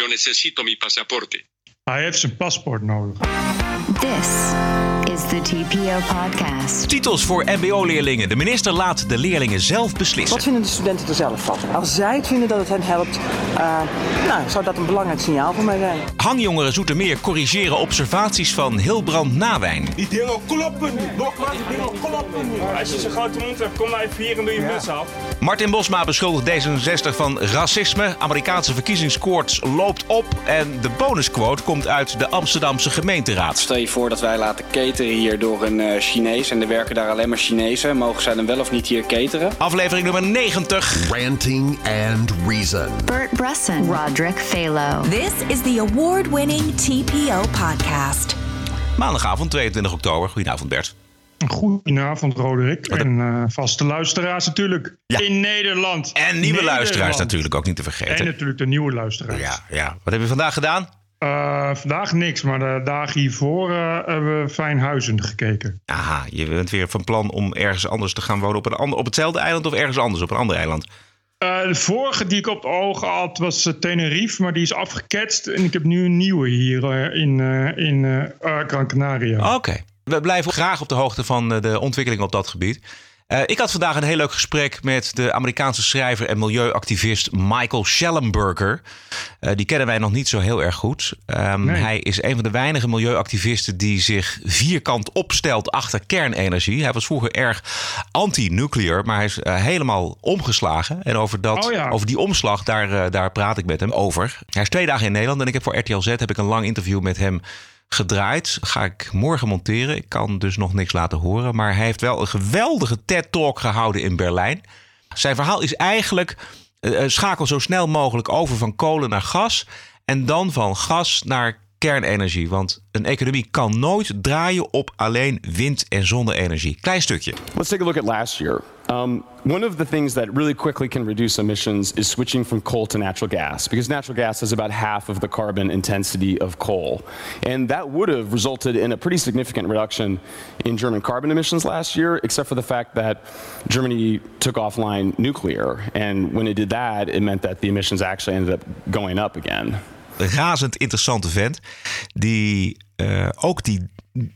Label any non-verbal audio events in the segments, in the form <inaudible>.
Yo necesito mi pasaporte. Hij heeft zijn paspoort nodig. This is the TPO podcast. Titels voor MBO-leerlingen. De minister laat de leerlingen zelf beslissen. Wat vinden de studenten er zelf van? Als zij het vinden dat het hen helpt, uh, nou, zou dat een belangrijk signaal voor mij zijn. Hangjongeren Zoetermeer corrigeren observaties van Hilbrand Nawijn. Die dingen kloppen niet. Nogmaals, die dingen kloppen niet. Als je zo'n grote mond hebt, kom maar even hier en doe je muts af. Martin Bosma beschuldigt D66 van racisme. Amerikaanse verkiezingskoorts loopt op. En de bonusquote komt uit de Amsterdamse gemeenteraad. Stel je voor dat wij laten cateren hier door een uh, Chinees. En er werken daar alleen maar Chinezen. Mogen zij dan wel of niet hier cateren? Aflevering nummer 90. Ranting and Reason. Bert Bresson. Roderick Phalo. This is the award-winning TPO podcast. Maandagavond 22 oktober. Goedenavond Bert. Goedenavond, Roderick. En uh, vaste luisteraars natuurlijk Ja. in Nederland. En nieuwe Nederland. luisteraars natuurlijk ook niet te vergeten. En natuurlijk de nieuwe luisteraars. Ja, ja. Wat heb je vandaag gedaan? Uh, vandaag niks, maar de dagen hiervoor uh, hebben we Fijnhuizen gekeken. Aha, je bent weer van plan om ergens anders te gaan wonen op, een ander, op hetzelfde eiland of ergens anders op een ander eiland? Uh, de vorige die ik op het oog had was Tenerife, maar die is afgeketst. En ik heb nu een nieuwe hier in, in Gran Canaria. Oké. Okay. We blijven graag op de hoogte van de ontwikkeling op dat gebied. Uh, ik had vandaag een heel leuk gesprek met de Amerikaanse schrijver en milieuactivist Michael Schellenberger. Uh, die kennen wij nog niet zo heel erg goed. Um, nee. Hij is een van de weinige milieuactivisten die zich vierkant opstelt achter kernenergie. Hij was vroeger erg anti-nuclear, maar hij is uh, helemaal omgeslagen. En over, dat, oh ja. over die omslag, daar, daar praat ik met hem over. Hij is twee dagen in Nederland en ik heb voor RTL Z heb ik een lang interview met hem gedraaid. Ga ik morgen monteren. Ik kan dus nog niks laten horen. Maar hij heeft wel een geweldige TED-talk gehouden in Berlijn. Zijn verhaal is eigenlijk... Uh, schakel zo snel mogelijk over van kolen naar gas. En dan van gas naar kernenergie. Want een economie kan nooit draaien op alleen wind- en zonne-energie. Klein stukje. Let's take a look at last year. Um, one of the things that really quickly can reduce emissions is switching from coal to natural gas, because natural gas has about half of the carbon intensity of coal. And that would have resulted in a pretty significant reduction in German carbon emissions last year, except for the fact that Germany took offline nuclear. And when it did that, it meant that the emissions actually ended up going up again. Razend interessante vent, die uh, ook die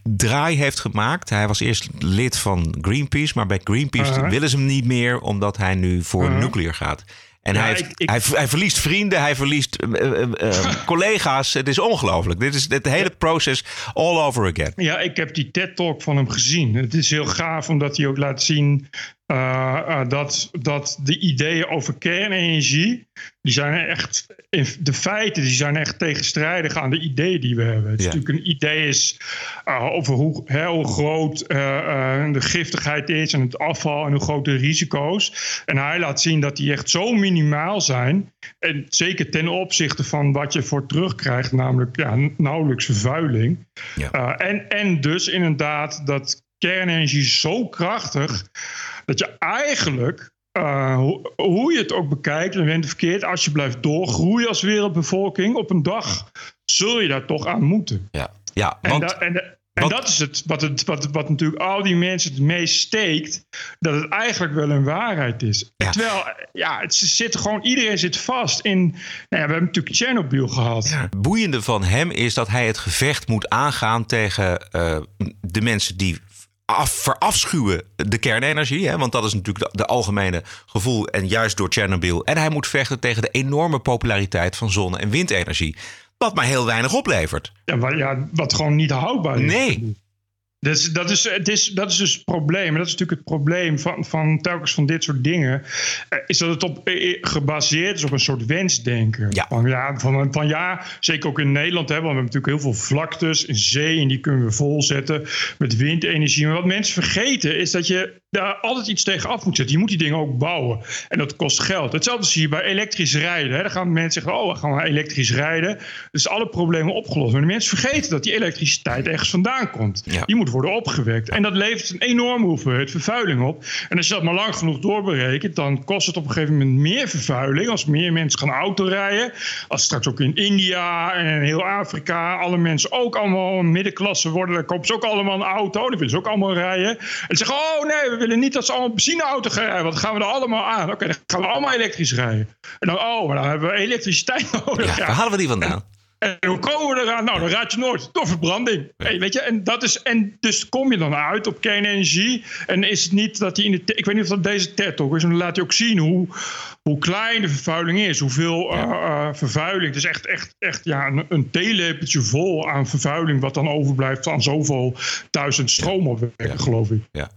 draai heeft gemaakt. Hij was eerst lid van Greenpeace, maar bij Greenpeace uh -huh. willen ze hem niet meer omdat hij nu voor uh -huh. nuclear gaat. En ja, hij, heeft, ik, ik... Hij, hij, verliest vrienden, hij verliest uh, <laughs> collega's. Het is ongelooflijk. Dit is het hele proces all over again. Ja, ik heb die TED-talk van hem gezien. Het is heel gaaf omdat hij ook laat zien dat, dat de ideeën over kernenergie, die zijn echt, de feiten die zijn echt tegenstrijdig aan de ideeën die we hebben. Het is ja. natuurlijk een idee is uh, over hoe, hè, hoe groot de giftigheid is en het afval en hoe groot de risico's. En hij laat zien dat die echt zo minimaal zijn. En zeker ten opzichte van wat je voor terugkrijgt, namelijk ja, nauwelijks vervuiling. Ja. en, en dus inderdaad dat kernenergie zo krachtig dat je eigenlijk, uh, hoe, hoe je het ook bekijkt, en bent verkeerd, als je blijft doorgroeien als wereldbevolking, op een dag zul je daar toch aan moeten. Ja, ja en, want, da, en, de, en dat is het wat, het wat, wat natuurlijk al die mensen het meest steekt, dat het eigenlijk wel een waarheid is. Ja. Terwijl, ja, het zit gewoon, iedereen zit vast in, nou ja, we hebben natuurlijk Tsjernobyl gehad. Ja, het boeiende van hem is dat hij het gevecht moet aangaan tegen uh, de mensen die af, verafschuwen de kernenergie. Hè? Want dat is natuurlijk de, de, algemene gevoel. En juist door Tsjernobyl. En hij moet vechten tegen de enorme populariteit van zonne- en windenergie. Wat maar heel weinig oplevert. Ja, maar ja wat gewoon niet houdbaar is. Nee. Dus dat, is, het is, dat is dus het probleem. En dat is natuurlijk het probleem van, van telkens van dit soort dingen. Uh, is dat het op, uh, gebaseerd is op een soort wensdenken. Ja. Van, ja, van, van ja, zeker ook in Nederland. Hè, want we hebben natuurlijk heel veel vlaktes, een zee. En die kunnen we volzetten met windenergie. Maar wat mensen vergeten is dat je daar altijd iets tegenaf moet zetten. Je moet die dingen ook bouwen. En dat kost geld. Hetzelfde zie je bij elektrisch rijden. Hè. Dan gaan mensen zeggen, oh, we gaan maar elektrisch rijden. Dus alle problemen opgelost. Maar de mensen vergeten dat die elektriciteit ergens vandaan komt. Ja. Die moet worden opgewekt. En dat levert een enorme hoeveelheid vervuiling op. En als je dat maar lang genoeg doorberekent, dan kost het op een gegeven moment meer vervuiling. Als meer mensen gaan autorijden. Als straks ook in India en in heel Afrika alle mensen ook allemaal middenklasse worden, dan kopen ze ook allemaal een auto. Dan willen ze ook allemaal rijden. En zeggen, oh nee, we willen niet dat ze allemaal benzineauto gaan rijden. Want dan gaan we er allemaal aan. Oké, dan gaan we allemaal elektrisch rijden. En dan, oh, maar dan hebben we elektriciteit <laughs> nodig. Ja, waar halen we die vandaan? En hoe komen we eraan? Nou, dan raad je nooit. Door verbranding. Hey, weet je, en, dat is, en dus kom je dan uit op kernenergie. En is het niet dat hij in de. Ik weet niet of dat deze TED toch is. Maar dan laat hij ook zien hoe, hoe klein de vervuiling is. Hoeveel uh, uh, vervuiling. Het is echt, echt, echt ja, een, een theelepeltje vol aan vervuiling. Wat dan overblijft aan zoveel duizend stroomopwekken, ja. geloof ik. Ja.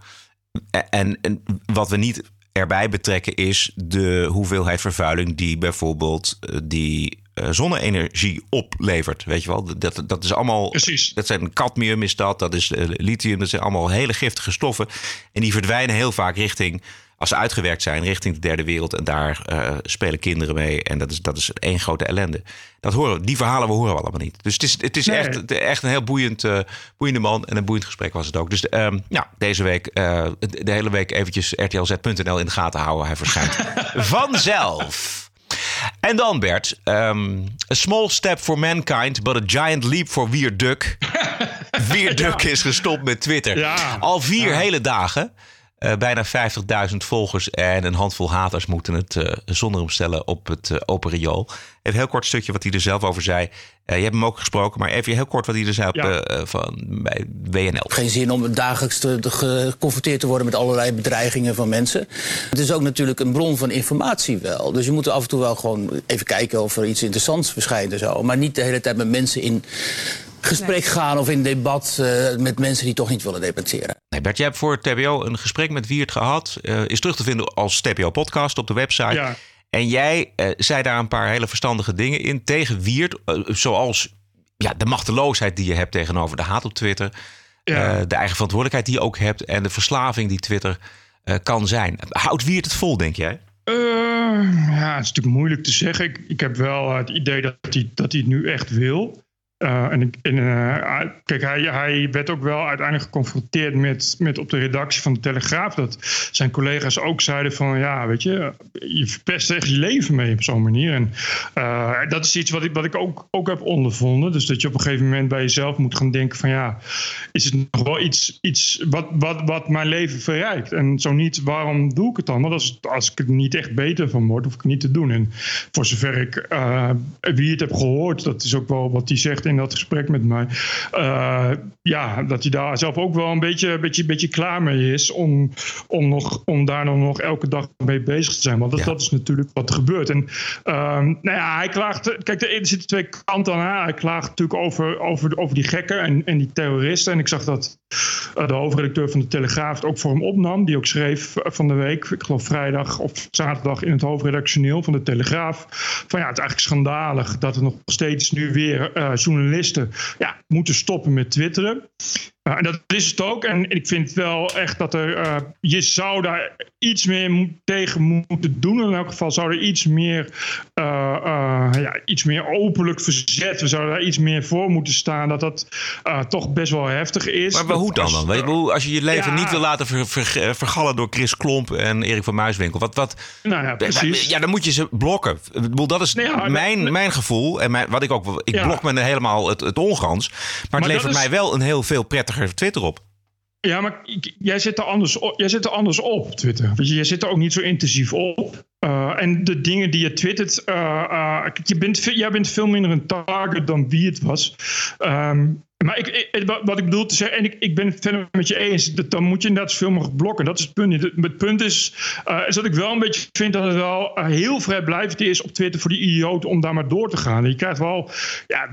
En, en wat we niet erbij betrekken is de hoeveelheid vervuiling die bijvoorbeeld uh, die uh, zonne-energie oplevert. Weet je wel, dat, dat is allemaal. Precies. Dat zijn cadmium, is dat, dat is uh, lithium, dat zijn allemaal hele giftige stoffen. En die verdwijnen heel vaak richting, als ze uitgewerkt zijn, richting de derde wereld. En daar uh, spelen kinderen mee. En dat is, dat is één grote ellende. Dat horen, die verhalen we horen we allemaal niet. Dus het is, het is nee. echt, echt een heel boeiend, boeiende man. En een boeiend gesprek was het ook. Dus um, nou, deze week, de hele week eventjes rtlz.nl in de gaten houden. Hij verschijnt <laughs> vanzelf. En dan Bert, um, a small step for mankind, but a giant leap for Wierduk. <laughs> Wierduk ja. is gestopt met Twitter. Ja. Al vier ja. hele dagen. Uh, bijna 50.000 volgers en een handvol haters moeten het uh, zonder hem stellen op het uh, open riool. Even een heel kort stukje wat hij er zelf over zei. je hebt hem ook gesproken, maar even heel kort wat hij er zei ja. op, van, bij WNL. Geen zin om dagelijks te, te geconfronteerd te worden met allerlei bedreigingen van mensen. Het is ook natuurlijk een bron van informatie wel. Dus je moet af en toe wel gewoon even kijken of er iets interessants verschijnt en zo. Maar niet de hele tijd met mensen in gesprek gaan of in debat uh, met mensen die toch niet willen debatteren. Nee, Bert, jij hebt voor TBO een gesprek met Wiert gehad. Uh, is terug te vinden als TBO-podcast op de website. Ja. En jij uh, zei daar een paar hele verstandige dingen in tegen Wiert. zoals ja, de machteloosheid die je hebt tegenover de haat op Twitter. Ja. de eigen verantwoordelijkheid die je ook hebt. En de verslaving die Twitter kan zijn. Houdt Wiert het vol, denk jij? ja, het is natuurlijk moeilijk te zeggen. Ik, ik heb wel het idee dat hij, dat hij het nu echt wil. Uh, en, uh, kijk, hij, werd ook wel uiteindelijk geconfronteerd met, met op de redactie van de Telegraaf. Dat zijn collega's ook zeiden van ja, weet je, je verpest echt je leven mee op zo'n manier. En uh, dat is iets wat ik, wat ik ook, ook heb ondervonden. Dus dat je op een gegeven moment bij jezelf moet gaan denken van ja, is het nog wel iets, iets wat, wat, wat mijn leven verrijkt? En zo niet, waarom doe ik het dan? Want als, als ik er niet echt beter van word, hoef ik het niet te doen. En voor zover ik wie het heb gehoord, dat is ook wel wat hij zegt in dat gesprek met mij. Uh, ja, dat hij daar zelf ook wel een beetje, beetje, beetje klaar mee is om, om, nog, om daar dan nog elke dag mee bezig te zijn. Want dat, ja. dat is natuurlijk wat er gebeurt. En uh, nou ja, hij klaagt. Kijk, er zitten twee kanten aan. Hij klaagt natuurlijk over, over, over die gekken en, en die terroristen. En ik zag dat uh, de hoofdredacteur van de Telegraaf het ook voor hem opnam. Die ook schreef van de week, ik geloof vrijdag of zaterdag in het hoofdredactioneel van de Telegraaf. Van ja, het is eigenlijk schandalig dat er nog steeds nu weer uh, journalisten ja, moeten stoppen met twitteren. En dat is het ook. En ik vind wel echt dat er. Uh, je zou daar iets meer tegen moeten doen. In elk geval zou er iets meer. Uh, ja, iets meer openlijk verzet. We zouden daar iets meer voor moeten staan. Dat dat toch best wel heftig is. Maar, maar hoe dan dan? Weet je, als je je leven ja, niet wil laten ver, ver, vergallen door Chris Klomp en Erik van Muiswinkel. Wat, wat, nou ja, precies. Ja, dan moet je ze blokken. Dat is nee, mijn, mijn gevoel. En mijn, wat ik ook. Ik blok me helemaal het, het ongans. Maar het maar levert is... mij wel een heel veel prettiger Twitter op. Ja, maar jij zit er anders op, jij zit er anders op Twitter. Je, jij zit er ook niet zo intensief op. Uh, en de dingen die je twittert, uh, uh, je bent, jij bent veel minder een target dan wie het was. Um, maar ik, ik, wat ik bedoel te zeggen, en ik, ik ben het verder met je eens, dat, dan moet je inderdaad zoveel mogelijk blokken. Dat is het punt. Het, het punt is, uh, is dat ik wel een beetje vind dat het wel uh, heel vrijblijvend is op Twitter voor die idioten om daar maar door te gaan. En je krijgt wel, ja,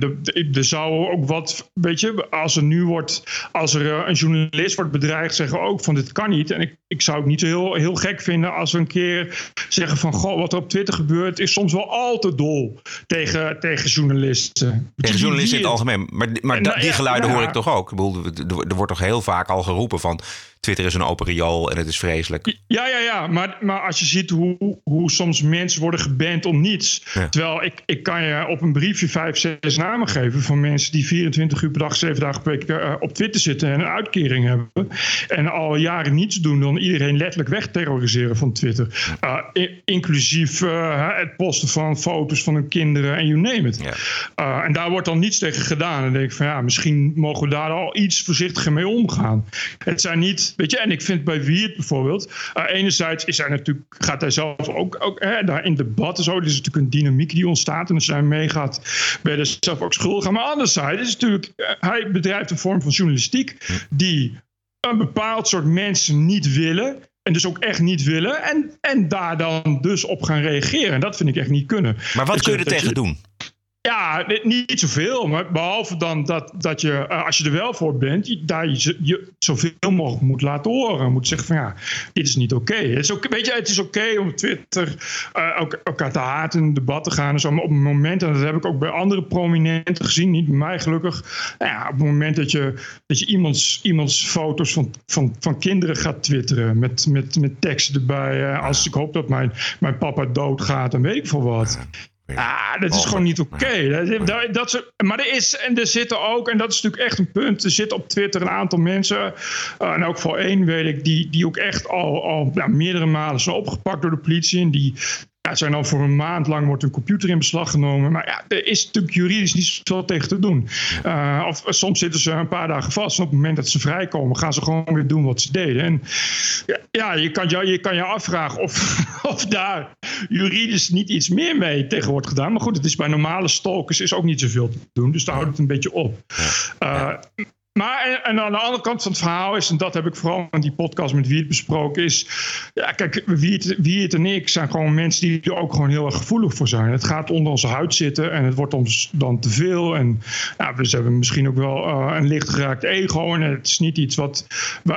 er zou ook wat, weet je, als er nu wordt, als er uh, een journalist wordt bedreigd, zeggen ook van dit kan niet. En ik, ik zou het niet zo heel, heel gek vinden als we een keer zeggen van, goh, wat er op Twitter gebeurt is soms wel al te dol tegen, tegen journalisten. Tegen journalisten in het algemeen. Maar, maar en, die geluiden ja. hoor ik toch ook. Ik bedoel, er wordt toch heel vaak al geroepen van Twitter is een open riool en het is vreselijk. Ja, ja, ja. Maar, maar als je ziet hoe, hoe soms mensen worden geband om niets. Ja. Terwijl ik, ik kan je op een briefje vijf, zes namen geven van mensen die 24 uur per dag, zeven dagen per week uh, op Twitter zitten en een uitkering hebben. En al jaren niets doen dan iedereen letterlijk wegterroriseren van Twitter. Uh, in, inclusief uh, het posten van foto's van hun kinderen en you name it. Ja. en daar wordt dan niets tegen gedaan. En dan denk ik van ja, misschien mogen we daar al iets voorzichtiger mee omgaan. Het zijn niet Weet je, en ik vind bij Wiert bijvoorbeeld, uh, enerzijds is hij natuurlijk, gaat hij zelf ook, ook hè, daar in debatten zo, er is natuurlijk een dynamiek die ontstaat en als hij meegaat, ben je er zelf ook schuldig aan. Maar anderzijds is natuurlijk, uh, hij bedrijft een vorm van journalistiek die een bepaald soort mensen niet willen. En dus ook echt niet willen. En, en daar dan dus op gaan reageren. En dat vind ik echt niet kunnen. Maar wat Dus kun je er tegen doen? Ja, niet zoveel. Maar behalve dan dat, dat je, uh, als je er wel voor bent, je, daar je, zoveel mogelijk moet laten horen. Moet zeggen van ja, dit is niet oké. Weet je, het is oké om op Twitter uh, elkaar te haten en debat te gaan. Maar op het moment, en dat heb ik ook bij andere prominenten gezien, niet bij mij gelukkig. Nou ja, op het moment dat je, dat je iemands, iemands foto's van, van, van kinderen gaat twitteren met, met, met teksten erbij. Uh, als ik hoop dat mijn, mijn papa doodgaat en weet ik veel wat. Ah, dat is gewoon niet oké. Okay. Dat, dat, maar er is, en er zitten ook, en dat is natuurlijk echt een punt. Er zitten op Twitter een aantal mensen, uh, en ook voor één weet ik, die, die ook echt al, al ja, meerdere malen zijn opgepakt door de politie. En die ja, zijn dan voor een maand lang wordt een computer in beslag genomen. Maar ja, er is natuurlijk juridisch niet zoveel tegen te doen. Uh, of soms zitten ze een paar dagen vast. En op het moment dat ze vrijkomen, gaan ze gewoon weer doen wat ze deden. En ja, ja je, kan je, je kan je afvragen of, <laughs> of daar juridisch niet iets meer mee tegen wordt gedaan. Maar goed, het is bij normale stalkers is ook niet zoveel te doen. Dus daar houdt het een beetje op. Uh, maar en aan de andere kant van het verhaal is, en dat heb ik vooral in die podcast met Wiert besproken, is, ja kijk, Wiert, en ik zijn gewoon mensen die er ook gewoon heel erg gevoelig voor zijn. Het gaat onder onze huid zitten en het wordt ons dan te veel. En ja, we hebben misschien ook wel uh, een licht geraakt ego en het is niet iets wat,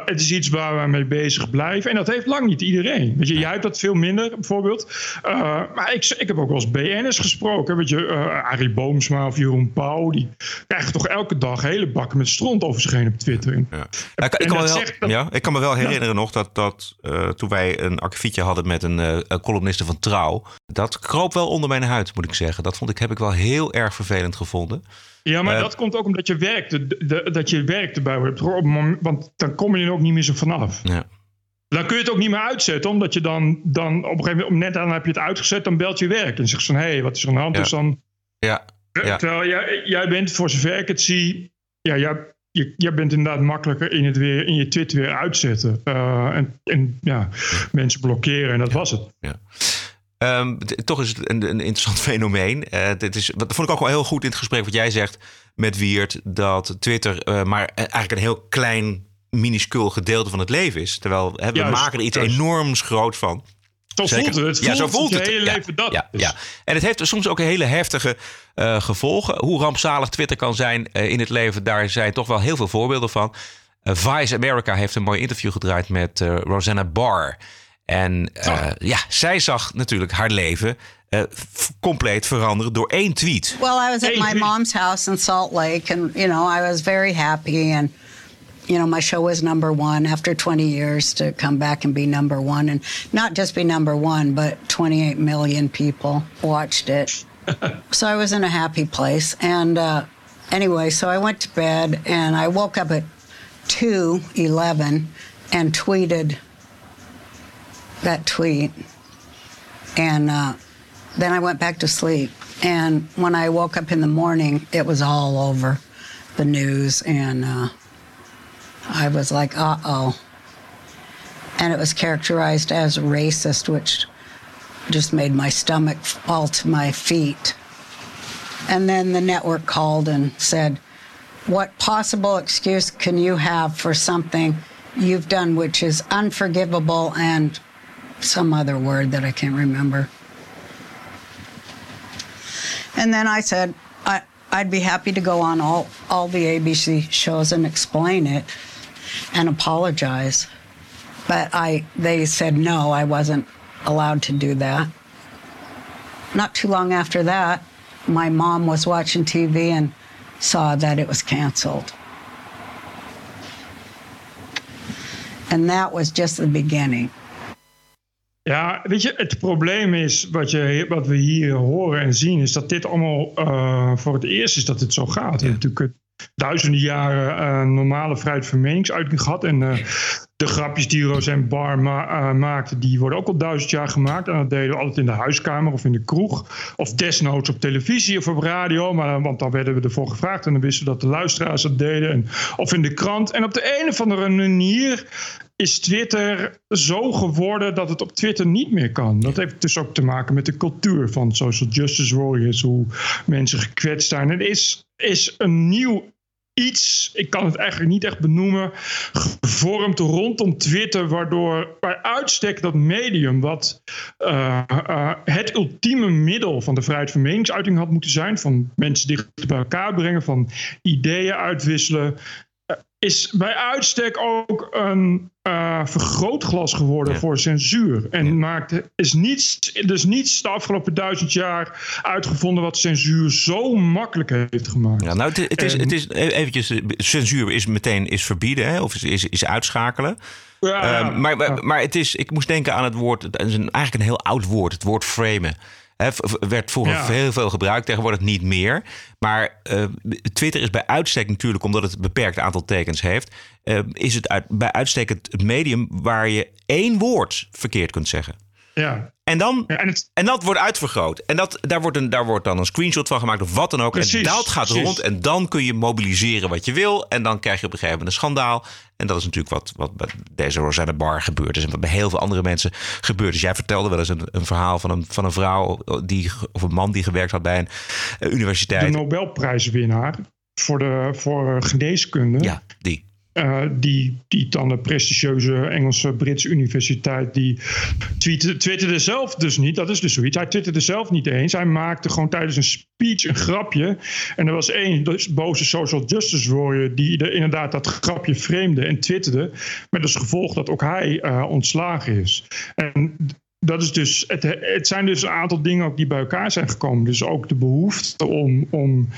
het is iets waar we mee bezig blijven. En dat heeft lang niet iedereen. Weet je, jij hebt dat veel minder bijvoorbeeld. Uh, maar ik, ik heb ook wel eens BN'ers gesproken. Weet je, uh, Arie Boomsma of Jeroen Pauw, die krijgen toch elke dag hele bakken met stront over zich heen op Twitter. Ja. Nou, ik, kan wel, dat, ja, ik kan me wel herinneren ja. nog dat, dat uh, toen wij een akkefietje hadden met een, uh, een columniste van Trouw. Dat kroop wel onder mijn huid, moet ik zeggen. Dat vond ik, heb ik wel heel erg vervelend gevonden. Ja, maar uh, dat komt ook omdat je werkt, de, de, dat je werk erbij hebt. Want dan kom je er ook niet meer zo vanaf. Ja. Dan kun je het ook niet meer uitzetten, omdat je dan, dan op een gegeven moment, net dan heb je het uitgezet, dan belt je werk en zegt van hé, hey, wat is er aan de hand? Ja. Dus dan. Ja. ja. Terwijl jij, jij bent, voor zover ik het zie, ja, jij, je, je bent inderdaad makkelijker in, het weer, in je Twitter weer uitzetten. Uh, en, en ja, mensen blokkeren en dat was het. Ja. Um, toch is het een, een interessant <laughs> fenomeen. Uh, dit is, dat vond ik ook wel heel goed in het gesprek wat jij zegt met Wiert. Dat Twitter uh, maar eigenlijk een heel klein, minuscuul gedeelte van het leven is. Terwijl hè, we Juist, maken er iets juist. enorms groot van. Zo voelt het. Het ja, zo voelt het. hele ja, leven dat. Ja, Dus- ja. En het heeft soms ook hele heftige uh, gevolgen. Hoe rampzalig Twitter kan zijn uh, in het leven, daar zijn toch wel heel veel voorbeelden van. Uh, Vice America heeft een mooi interview gedraaid met Rosanna Barr. En oh. ja, zij zag natuurlijk haar leven compleet veranderen door één tweet. Well, I was at my mom's house in Salt Lake, and you know, I was very happy and. You know, my show was number one after 20 years to come back and be number one. And not just be number one, but 28 million people watched it. <laughs> so I was in a happy place. And uh, anyway, so I went to bed and I woke up at 2.11 and tweeted that tweet. And uh, then I went back to sleep. And when I woke up in the morning, it was all over the news and... Uh, I was like, uh oh. And it was characterized as racist, which just made my stomach fall to my feet. And then the network called and said, What possible excuse can you have for something you've done which is unforgivable and some other word that I can't remember? And then I said, I, I'd be happy to go on all, all the ABC shows and explain it and apologize. But I they said no, I wasn't allowed to do that. Not too long after that, my mom was watching TV and saw that it was canceled. And that was just the beginning. Ja, weet je, het probleem is, wat, je, wat we hier horen en zien, is dat dit allemaal uh, voor het eerst is dat het zo gaat. Ja. Natuurlijk duizenden jaren uh, normale vrijheid van meningsuiting gehad. En uh, de grapjes die Roseanne Barr ma maakte, die worden ook al duizend jaar gemaakt. En dat deden we altijd in de huiskamer of in de kroeg. Of desnoods op televisie of op radio. Maar, want dan werden we ervoor gevraagd en dan wisten we dat de luisteraars dat deden. En, of in de krant. En op de een of andere manier is Twitter zo geworden dat het op Twitter niet meer kan. Dat heeft dus ook te maken met de cultuur van social justice warriors, hoe mensen gekwetst zijn. Het is, is een nieuw iets, ik kan het eigenlijk niet echt benoemen, gevormd rondom Twitter, waardoor bij uitstek dat medium, wat uh, uh, het ultieme middel van de vrijheid van meningsuiting had moeten zijn, van mensen dichter bij elkaar brengen, van ideeën uitwisselen, is bij uitstek ook een uh, vergrootglas geworden Ja. voor censuur. En maakt, is niets, dus niets de afgelopen duizend jaar uitgevonden wat censuur zo makkelijk heeft gemaakt. Ja, nou, het, het is, En- het is e- eventjes, eh, censuur is meteen is verbieden hè, of is, is, is uitschakelen. Ja, Ehm, maar, maar, maar het is, ik moest denken aan het woord, het is een, eigenlijk een heel oud woord, het woord framen. Werd vroeger Ja. heel veel gebruikt, tegenwoordig niet meer. Maar eh, Twitter is bij uitstek natuurlijk, omdat het een beperkt aantal tekens heeft, eh, is het uit, bij uitstek het, het medium waar je één woord verkeerd kunt zeggen. ja. En, dan, Ja, en het- en dat wordt uitvergroot. En dat, daar, wordt een, daar wordt dan een screenshot van gemaakt of wat dan ook. en dat gaat precies. rond. En dan kun je mobiliseren wat je wil. En dan krijg je op een gegeven moment een schandaal. En dat is natuurlijk wat, wat bij deze Rosanna Bar gebeurd is. En wat bij heel veel andere mensen gebeurd is. Jij vertelde wel eens een, een verhaal van een, van een vrouw die, of een man die gewerkt had bij een eh, De universiteit. Nobelprijswinnaar voor, de, voor geneeskunde. Ja, die. Eh, die, die dan de prestigieuze Engelse Britse universiteit, die tweette, twitterde zelf dus niet. Dat is dus zoiets. Hij twitterde zelf niet eens. Hij maakte gewoon tijdens een speech een grapje. En er was één dus boze social justice warrior die er inderdaad dat grapje vreemde en twitterde. Met als gevolg dat ook hij eh, ontslagen is. En dat is dus, het, het zijn dus een aantal dingen ook die bij elkaar zijn gekomen. Dus ook de behoefte om, om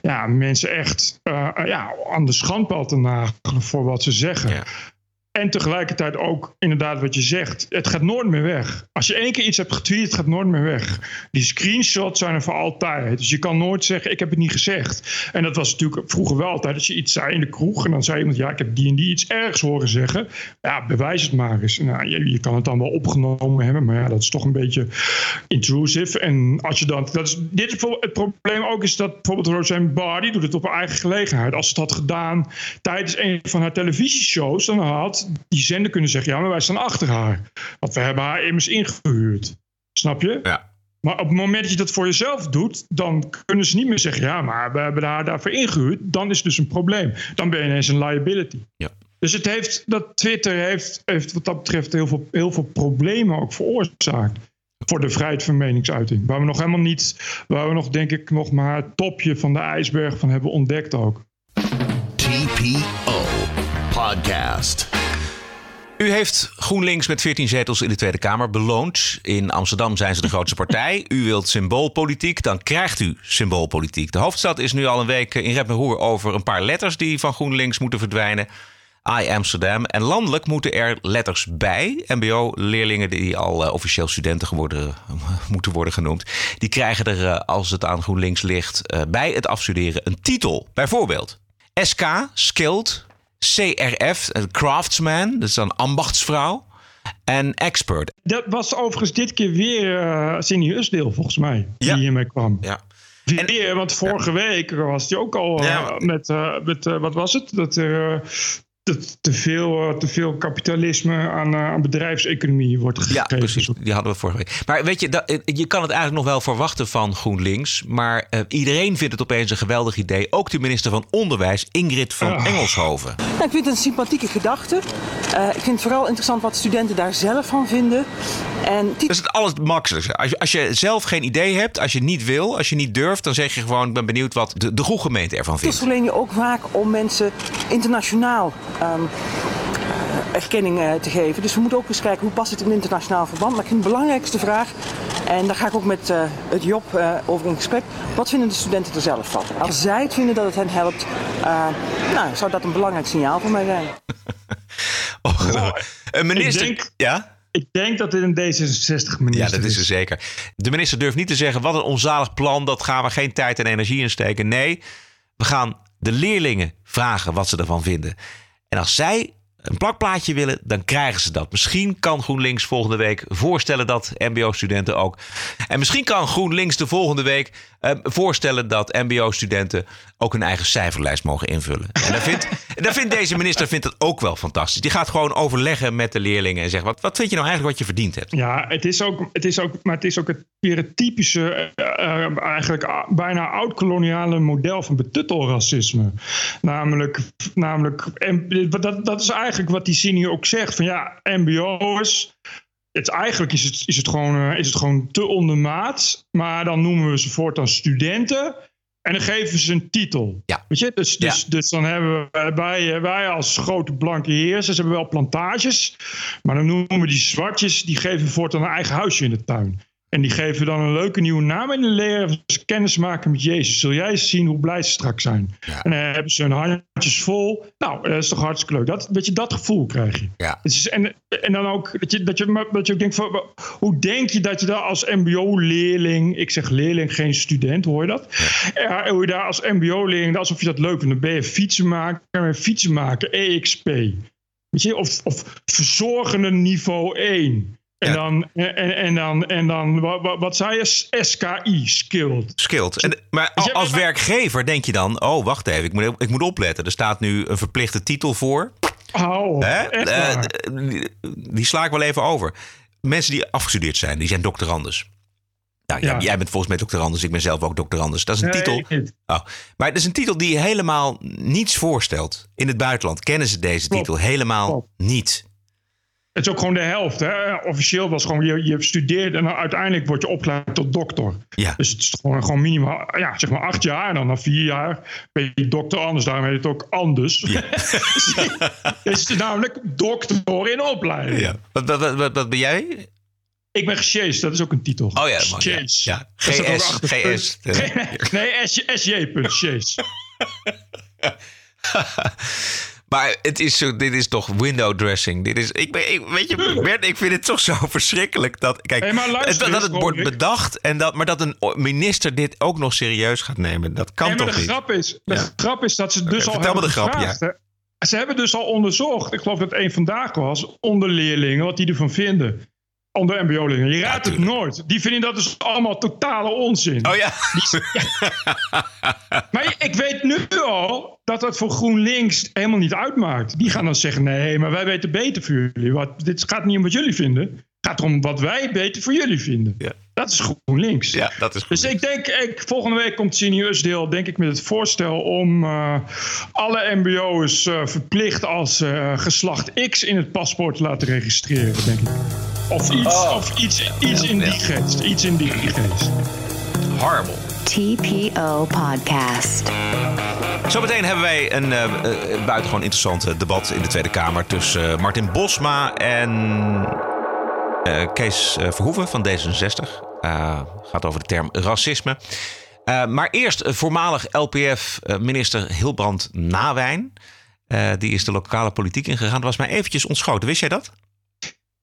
ja, mensen echt eh, ja, aan de schandpaal te nagelen voor wat ze zeggen. En tegelijkertijd ook inderdaad wat je zegt. Het gaat nooit meer weg. Als je één keer iets hebt getweet, het gaat nooit meer weg. Die screenshots zijn er voor altijd. Dus je kan nooit zeggen, ik heb het niet gezegd. En dat was natuurlijk vroeger wel altijd. Als je iets zei in de kroeg en dan zei iemand... ja, ik heb die en die iets ergs horen zeggen. Ja, bewijs het maar eens. Nou, je, je kan het dan wel opgenomen hebben... maar ja, dat is toch een beetje intrusive. En als je dan... Dat is, dit is het probleem ook is dat bijvoorbeeld Roseanne Barr... die doet het op haar eigen gelegenheid. Als ze het had gedaan tijdens een van haar televisieshows... dan had die zender kunnen zeggen... ja, maar wij staan achter haar. Want we hebben haar immers ingehuurd. Snap je? Ja. Maar op het moment dat je dat voor jezelf doet, dan kunnen ze niet meer zeggen: ja, maar we hebben haar daarvoor ingehuurd. Dan is het dus een probleem. Dan ben je ineens een liability. Ja. Dus het heeft, dat Twitter heeft, heeft wat dat betreft heel veel, heel veel problemen ook veroorzaakt. Voor de vrijheid van meningsuiting. Waar we nog helemaal niet, waar we nog denk ik nog maar het topje van de ijsberg van hebben ontdekt ook. TPO Podcast. U heeft GroenLinks met 14 zetels in de Tweede Kamer beloond. In Amsterdam zijn ze de grootste partij. U wilt symboolpolitiek, dan krijgt u symboolpolitiek. De hoofdstad is nu al een week in rep en roer over een paar letters die van GroenLinks moeten verdwijnen. I Amsterdam. En landelijk moeten er letters bij. MBO-leerlingen die al eh, officieel studenten geworden, <laughs> moeten worden genoemd. Die krijgen er, eh, als het aan GroenLinks ligt, eh, bij het afstuderen een titel. Bijvoorbeeld SK, Skilled. CRF, een craftsman, dat is dan ambachtsvrouw. En expert. Dat was overigens dit keer weer uh, Cindy Usdeel, volgens mij, Ja. die hiermee kwam. Ja. Weer, want vorige week was hij ook al uh, Ja. met, uh, met uh, wat was het? Dat er dat te, veel, te veel kapitalisme aan, aan bedrijfseconomie wordt gegeven. Ja, precies. Die hadden we vorige week. Maar weet je, dat, je kan het eigenlijk nog wel verwachten van GroenLinks. Maar uh, iedereen vindt het opeens een geweldig idee. Ook de minister van Onderwijs, Ingrid van Ah. Engelshoven. Nou, ik vind het een sympathieke gedachte. Uh, ik vind het vooral interessant wat studenten daar zelf van vinden. En Dat is het allermakkelijkste. Als je, als je zelf geen idee hebt, als je niet wil, als je niet durft, dan zeg je gewoon: ik ben benieuwd wat de, de goede gemeente ervan vindt. Dat verleen je ook vaak om mensen internationaal um, erkenning uh, te geven. Dus we moeten ook eens kijken hoe past het in internationaal verband. Maar ik vind de belangrijkste vraag, en daar ga ik ook met uh, het Job uh, over in gesprek. Wat vinden de studenten er zelf van? Als zij het vinden dat het hen helpt, nou, zou dat een belangrijk signaal voor mij zijn. <laughs> oh, een minister. Ik denk, ja? Ik denk dat dit een D66 minister Ja, dat is er zeker. De minister durft niet te zeggen: wat een onzalig plan, dat gaan we geen tijd en energie in steken. Nee, we gaan de leerlingen vragen wat ze ervan vinden. En als zij een plakplaatje willen, dan krijgen ze dat. Misschien kan GroenLinks volgende week voorstellen dat MBO-studenten ook. En misschien kan GroenLinks de volgende week voorstellen dat MBO-studenten ook hun eigen cijferlijst mogen invullen. En dan vindt, <laughs> dan vindt deze minister vindt dat ook wel fantastisch. Die gaat gewoon overleggen met de leerlingen en zegt: wat, wat vind je nou eigenlijk wat je verdiend hebt? Ja, het is ook, het is ook, maar het is ook het, typische, eh, eh, eigenlijk ah, bijna oud-koloniale model van betuttelracisme. Namelijk, namelijk dat, dat is eigenlijk wat die hier ook zegt: van ja, MBO'ers. Het, eigenlijk is het, is, het gewoon, eh, is het gewoon te ondermaat. Maar dan noemen we ze voortaan studenten. En dan geven ze een titel. Ja. Weet je? Dus, dus, dus dan hebben we, wij, wij als grote blanke heersers hebben wel plantages. Maar dan noemen we die zwartjes, die geven voortaan een eigen huisje in de tuin. En die geven dan een leuke nieuwe naam en dan leren ze kennis maken met Jezus. Zul jij eens zien hoe blij ze straks zijn. En dan hebben ze hun handjes vol. Nou, dat is toch hartstikke leuk. Dat, weet je, dat gevoel krijg je. Ja. Het is, en, en dan ook dat je, dat je, dat je ook denkt van, hoe denk je dat je daar als mbo-leerling, ik zeg leerling, geen student, hoor je dat? Ja. hoe je daar als mbo-leerling, alsof je dat leuk vindt. Dan ben je fietsenmaker, fietsen maken, EXP. Weet je, of, of verzorgende niveau 1. En, dan, en, en dan, en dan wat, wat zei je? SKI, skilled. Skilled. En, maar als, als werkgever denk je dan, oh wacht even, ik moet, ik moet opletten. Er staat nu een verplichte titel voor. Oh, waar? die, sla ik wel even over. Mensen die afgestudeerd zijn, die zijn doctorandus. Nou, jij, Ja. jij bent volgens mij doctorandus, ik ben zelf ook doctorandus. Dat is een Nee, titel. Oh, maar het is een titel die helemaal niets voorstelt. In het buitenland kennen ze deze Klopt. titel helemaal Klopt. niet. Het is ook gewoon de helft. Hè? Officieel was gewoon, je, je studeert en dan uiteindelijk word je opgeleid tot dokter. Ja. Dus het is gewoon, gewoon minimaal, ja, zeg maar acht jaar. En dan na vier jaar ben je dokter anders. Daarom heet het ook anders. <laughs> het is namelijk dokter in opleiding. Ja. Wat, wat, wat, wat, ben jij? Ik ben gesjeest, dat is ook een titel. Oh ja, man, ja. Ja. GS. GS. <laughs> Nee, SJ, punt. <laughs> Maar het is zo, dit is toch window dressing. Dit is, ik, ben, ik, weet je, Bert, ik vind het toch zo <laughs> verschrikkelijk dat, kijk, Hey, luister dat, het wordt bedacht en dat, maar dat een minister dit ook nog serieus gaat nemen. Dat kan maar toch de niet? grap is, de Ja. grap is dat ze dus al vertel me hebben de grap, gevraagd, ja. Ze hebben dus al onderzocht, ik geloof dat één vandaag was, onder leerlingen, wat die ervan vinden. Onder mbo-leerlingen. Je raadt het nooit. Die vinden dat dus allemaal totale onzin. Oh ja. <laughs> Maar ik weet nu al dat dat voor GroenLinks helemaal niet uitmaakt. Die gaan dan zeggen, nee, maar wij weten beter voor jullie. Wat, dit gaat niet om wat jullie vinden. Het gaat erom wat wij beter voor jullie vinden. Ja. Dat is GroenLinks. Ja, dat is. Dus ik denk, ik, volgende week komt Seniors deel, denk ik, met het voorstel om eh, alle mbo'ers eh, verplicht als eh, geslacht X in het paspoort te laten registreren, denk ik. Of iets, of iets, iets in die geest. Iets in die geest. Horrible. TPO Podcast. Zometeen hebben wij een eh, eh, buitengewoon interessant eh, debat in de Tweede Kamer tussen Martin Bosma en eh, Kees Verhoeven van D66. Eh, gaat over de term racisme. Eh, maar eerst voormalig LPF-minister Hilbrand Nawijn. Eh, die is de lokale politiek ingegaan. Dat was mij eventjes ontschoten. Wist jij dat?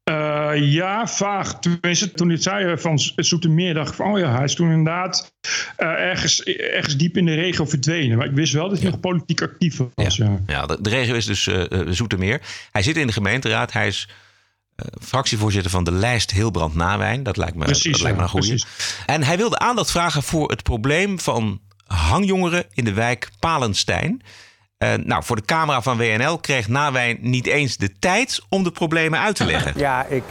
Eh, ja, vaag. Tenminste, toen dit zei eh, van Zoetermeer, dacht ik van... oh ja, hij is toen inderdaad eh, ergens, ergens diep in de regio verdwenen. Maar ik wist wel dat hij nog politiek actief was. Ja. Ja, de, de regio is dus eh, Zoetermeer. Hij zit in de gemeenteraad. Hij is fractievoorzitter van de lijst Hilbrand Nawijn. Dat lijkt me, Precies, dat lijkt me ja, een goeie. precies. En hij wilde aandacht vragen voor het probleem van hangjongeren in de wijk Palenstein. Eh, nou, voor de camera van WNL kreeg Nawijn niet eens de tijd om de problemen uit te leggen. Ja, ik, eh,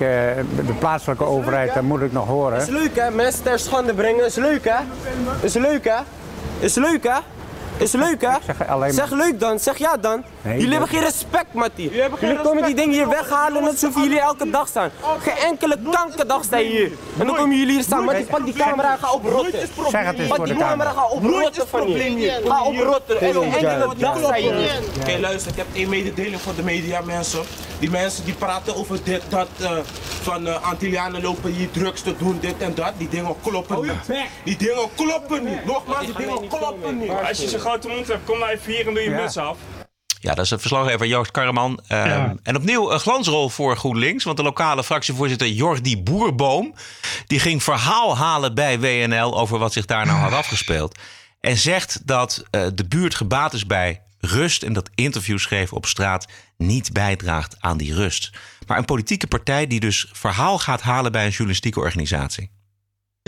de plaatselijke overheid, dat moet ik nog horen. Is leuk hè, mensen ter schande brengen. Is leuk hè? Is leuk hè? Is leuk hè? Is leuk hè? zeg alleen Zeg leuk dan, zeg ja dan. Nee, jullie hebben geen respect, Mattie. Jullie, geen komen die dingen hier weghalen net alsof jullie elke dag staan. Geen enkele kankerdag sta je hier. En dan komen jullie hier staan. Mattie, pak die camera en ga oprotten. Zeg het eens Pak voor die de camera, camera. ga oprotten van hier. Ga oprotten. En geen enkele dag sta je hier. Oké, luister, ik heb één mededeling voor de media mensen. Die mensen die praten over dit, dat, eh, van eh Antillianen lopen hier drugs te doen, dit en dat. Die dingen kloppen niet. Die dingen kloppen niet. Nogmaals, die dingen kloppen niet. Als je zo'n grote mond hebt, kom nou even hier en doe je muts af. Ja, dat is een verslaggever Joost Karreman. Eh, Ja. En opnieuw een glansrol voor GroenLinks. Want de lokale fractievoorzitter Jordi Boerboom... die ging verhaal halen bij WNL over wat zich daar nou had afgespeeld. En zegt dat eh, de buurt gebaat is bij rust... en dat interviews geven op straat niet bijdraagt aan die rust. Maar een politieke partij die dus verhaal gaat halen bij een journalistieke organisatie.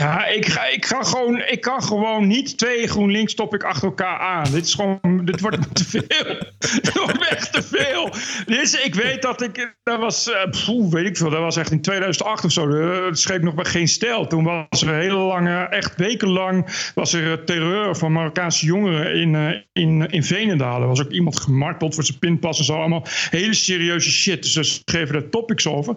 Ja, ik, ga, ik, ga gewoon, ik kan gewoon niet twee GroenLinks topic achter elkaar aan. Dit is gewoon, dit wordt <laughs> te veel. Dit wordt echt te veel. Is, ik weet dat ik, dat was, poeh, weet ik veel, dat was echt in 2008 of zo. Het schreef nog bij geen stijl. Toen was er hele lange, echt wekenlang, was er eh, terreur van Marokkaanse jongeren in, uh, in, in Veenendaal. Er was ook iemand gemarteld voor zijn pinpas en zo. Allemaal hele serieuze shit. Dus ze schreven daar topics over.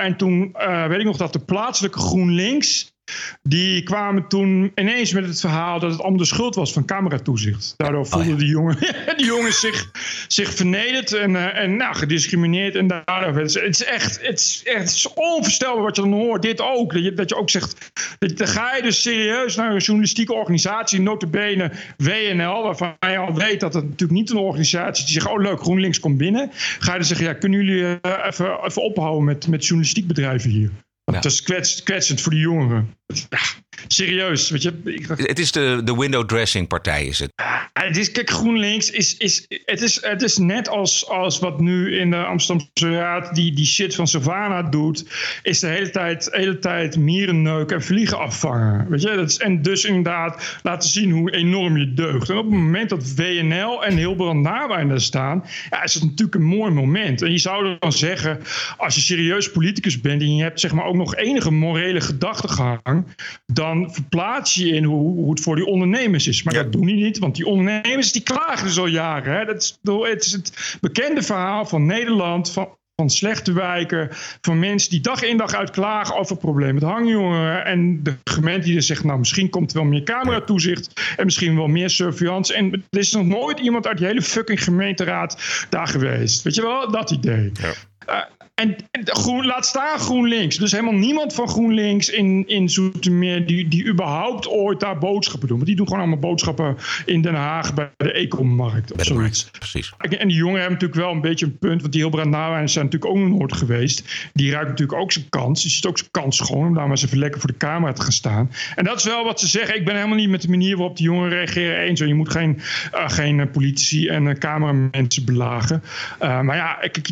En toen weet ik nog dat de plaatselijke GroenLinks die kwamen toen ineens met het verhaal dat het allemaal de schuld was van cameratoezicht. Daardoor voelden oh, ja. die, jongen, <laughs> die jongens zich, zich vernederd en, uh, en nou, gediscrimineerd. En daardoor, het, is, het is echt het is, echt, het is onvoorstelbaar wat je dan hoort. Dit ook. Dat je, dat je ook zegt, dat, dan ga je dus serieus naar een journalistieke organisatie, notabene WNL, waarvan je al weet dat het natuurlijk niet een organisatie is die zegt, oh leuk, GroenLinks komt binnen. Ga je dan zeggen, ja, kunnen jullie uh, even, even ophouden met, met journalistiek bedrijven hier? Dat is kwets, kwetsend voor de jongeren. Ja, serieus. Weet je, ik... Het is de, de window dressing partij, is het? het is, kijk, GroenLinks is, is, het is, het is net als, als wat nu in de Amsterdamse Raad die, die shit van Savannah doet. Is de hele tijd, hele tijd mieren neuken en vliegen afvangen. Weet je? Dat is, en dus inderdaad laten zien hoe enorm je deugt. En op het moment dat WNL en Hilbrand Nawijn daar staan, ja, is het natuurlijk een mooi moment. En je zou dan zeggen, als je serieus politicus bent en je hebt zeg maar ook nog enige morele gedachtegang, dan verplaats je in hoe, hoe het voor die ondernemers is. Maar dat doen die niet, want die ondernemers die klagen dus al jaren. Hè? Dat is, het is het bekende verhaal van Nederland, van, van slechte wijken, van mensen die dag in dag uit klagen over problemen met hangjongeren. En de gemeente die dan zegt, nou misschien komt er wel meer cameratoezicht en misschien wel meer surveillance. En er is nog nooit iemand uit die hele fucking gemeenteraad daar geweest. Weet je wel, dat idee. Ja. Uh, en, en groen, laat staan GroenLinks. Dus helemaal niemand van GroenLinks in, in Zoetermeer die, die überhaupt ooit daar boodschappen doen. Want die doen gewoon allemaal boodschappen in Den Haag bij de Ecomarkt of zoiets. Precies. En die jongen hebben natuurlijk wel een beetje een punt. Want die Hilbrand Nawijn zijn natuurlijk ook nog nooit geweest. Die ruikt natuurlijk ook zijn kans. Die ziet ook zijn kans schoon om daar maar eens even lekker voor de camera te gaan staan. En dat is wel wat ze zeggen. Ik ben helemaal niet met de manier waarop die jongeren reageren eens. Je moet geen, uh, geen politici en uh, cameramensen belagen. Uh, maar ja, ik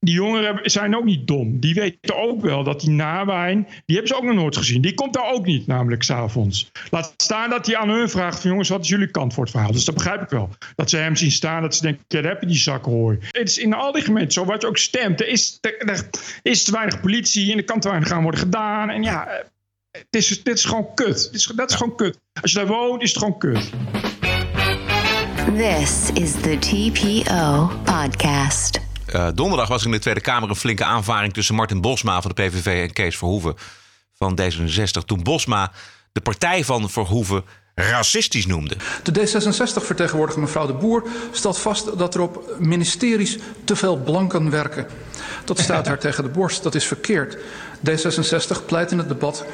die jongeren zijn ook niet dom. Die weten ook wel dat die nawijn, die hebben ze ook nog nooit gezien. Die komt daar ook niet, namelijk s'avonds. Laat staan dat hij aan hun vraagt van jongens, wat is jullie kant voor het verhaal? Dus dat begrijp ik wel. Dat ze hem zien staan, dat ze denken, ja, daar heb je die zak hoor. Het is in al die gemeenten zo, wat je ook stemt. Er is, er, is te weinig politie en er kan te weinig gaan worden gedaan. En ja, het is, dit is gewoon kut. Dit is, dat is gewoon kut. Als je daar woont, is het gewoon kut. This is the TPO podcast. Uh, donderdag was er in de Tweede Kamer een flinke aanvaring tussen Martin Bosma van de PVV en Kees Verhoeven van D66. Toen Bosma de partij van Verhoeven racistisch noemde. De D66-vertegenwoordiger mevrouw De Boer stelt vast dat er op ministeries te veel blanken werken. Dat staat <laughs> haar tegen de borst, dat is verkeerd. D66 pleit in het debat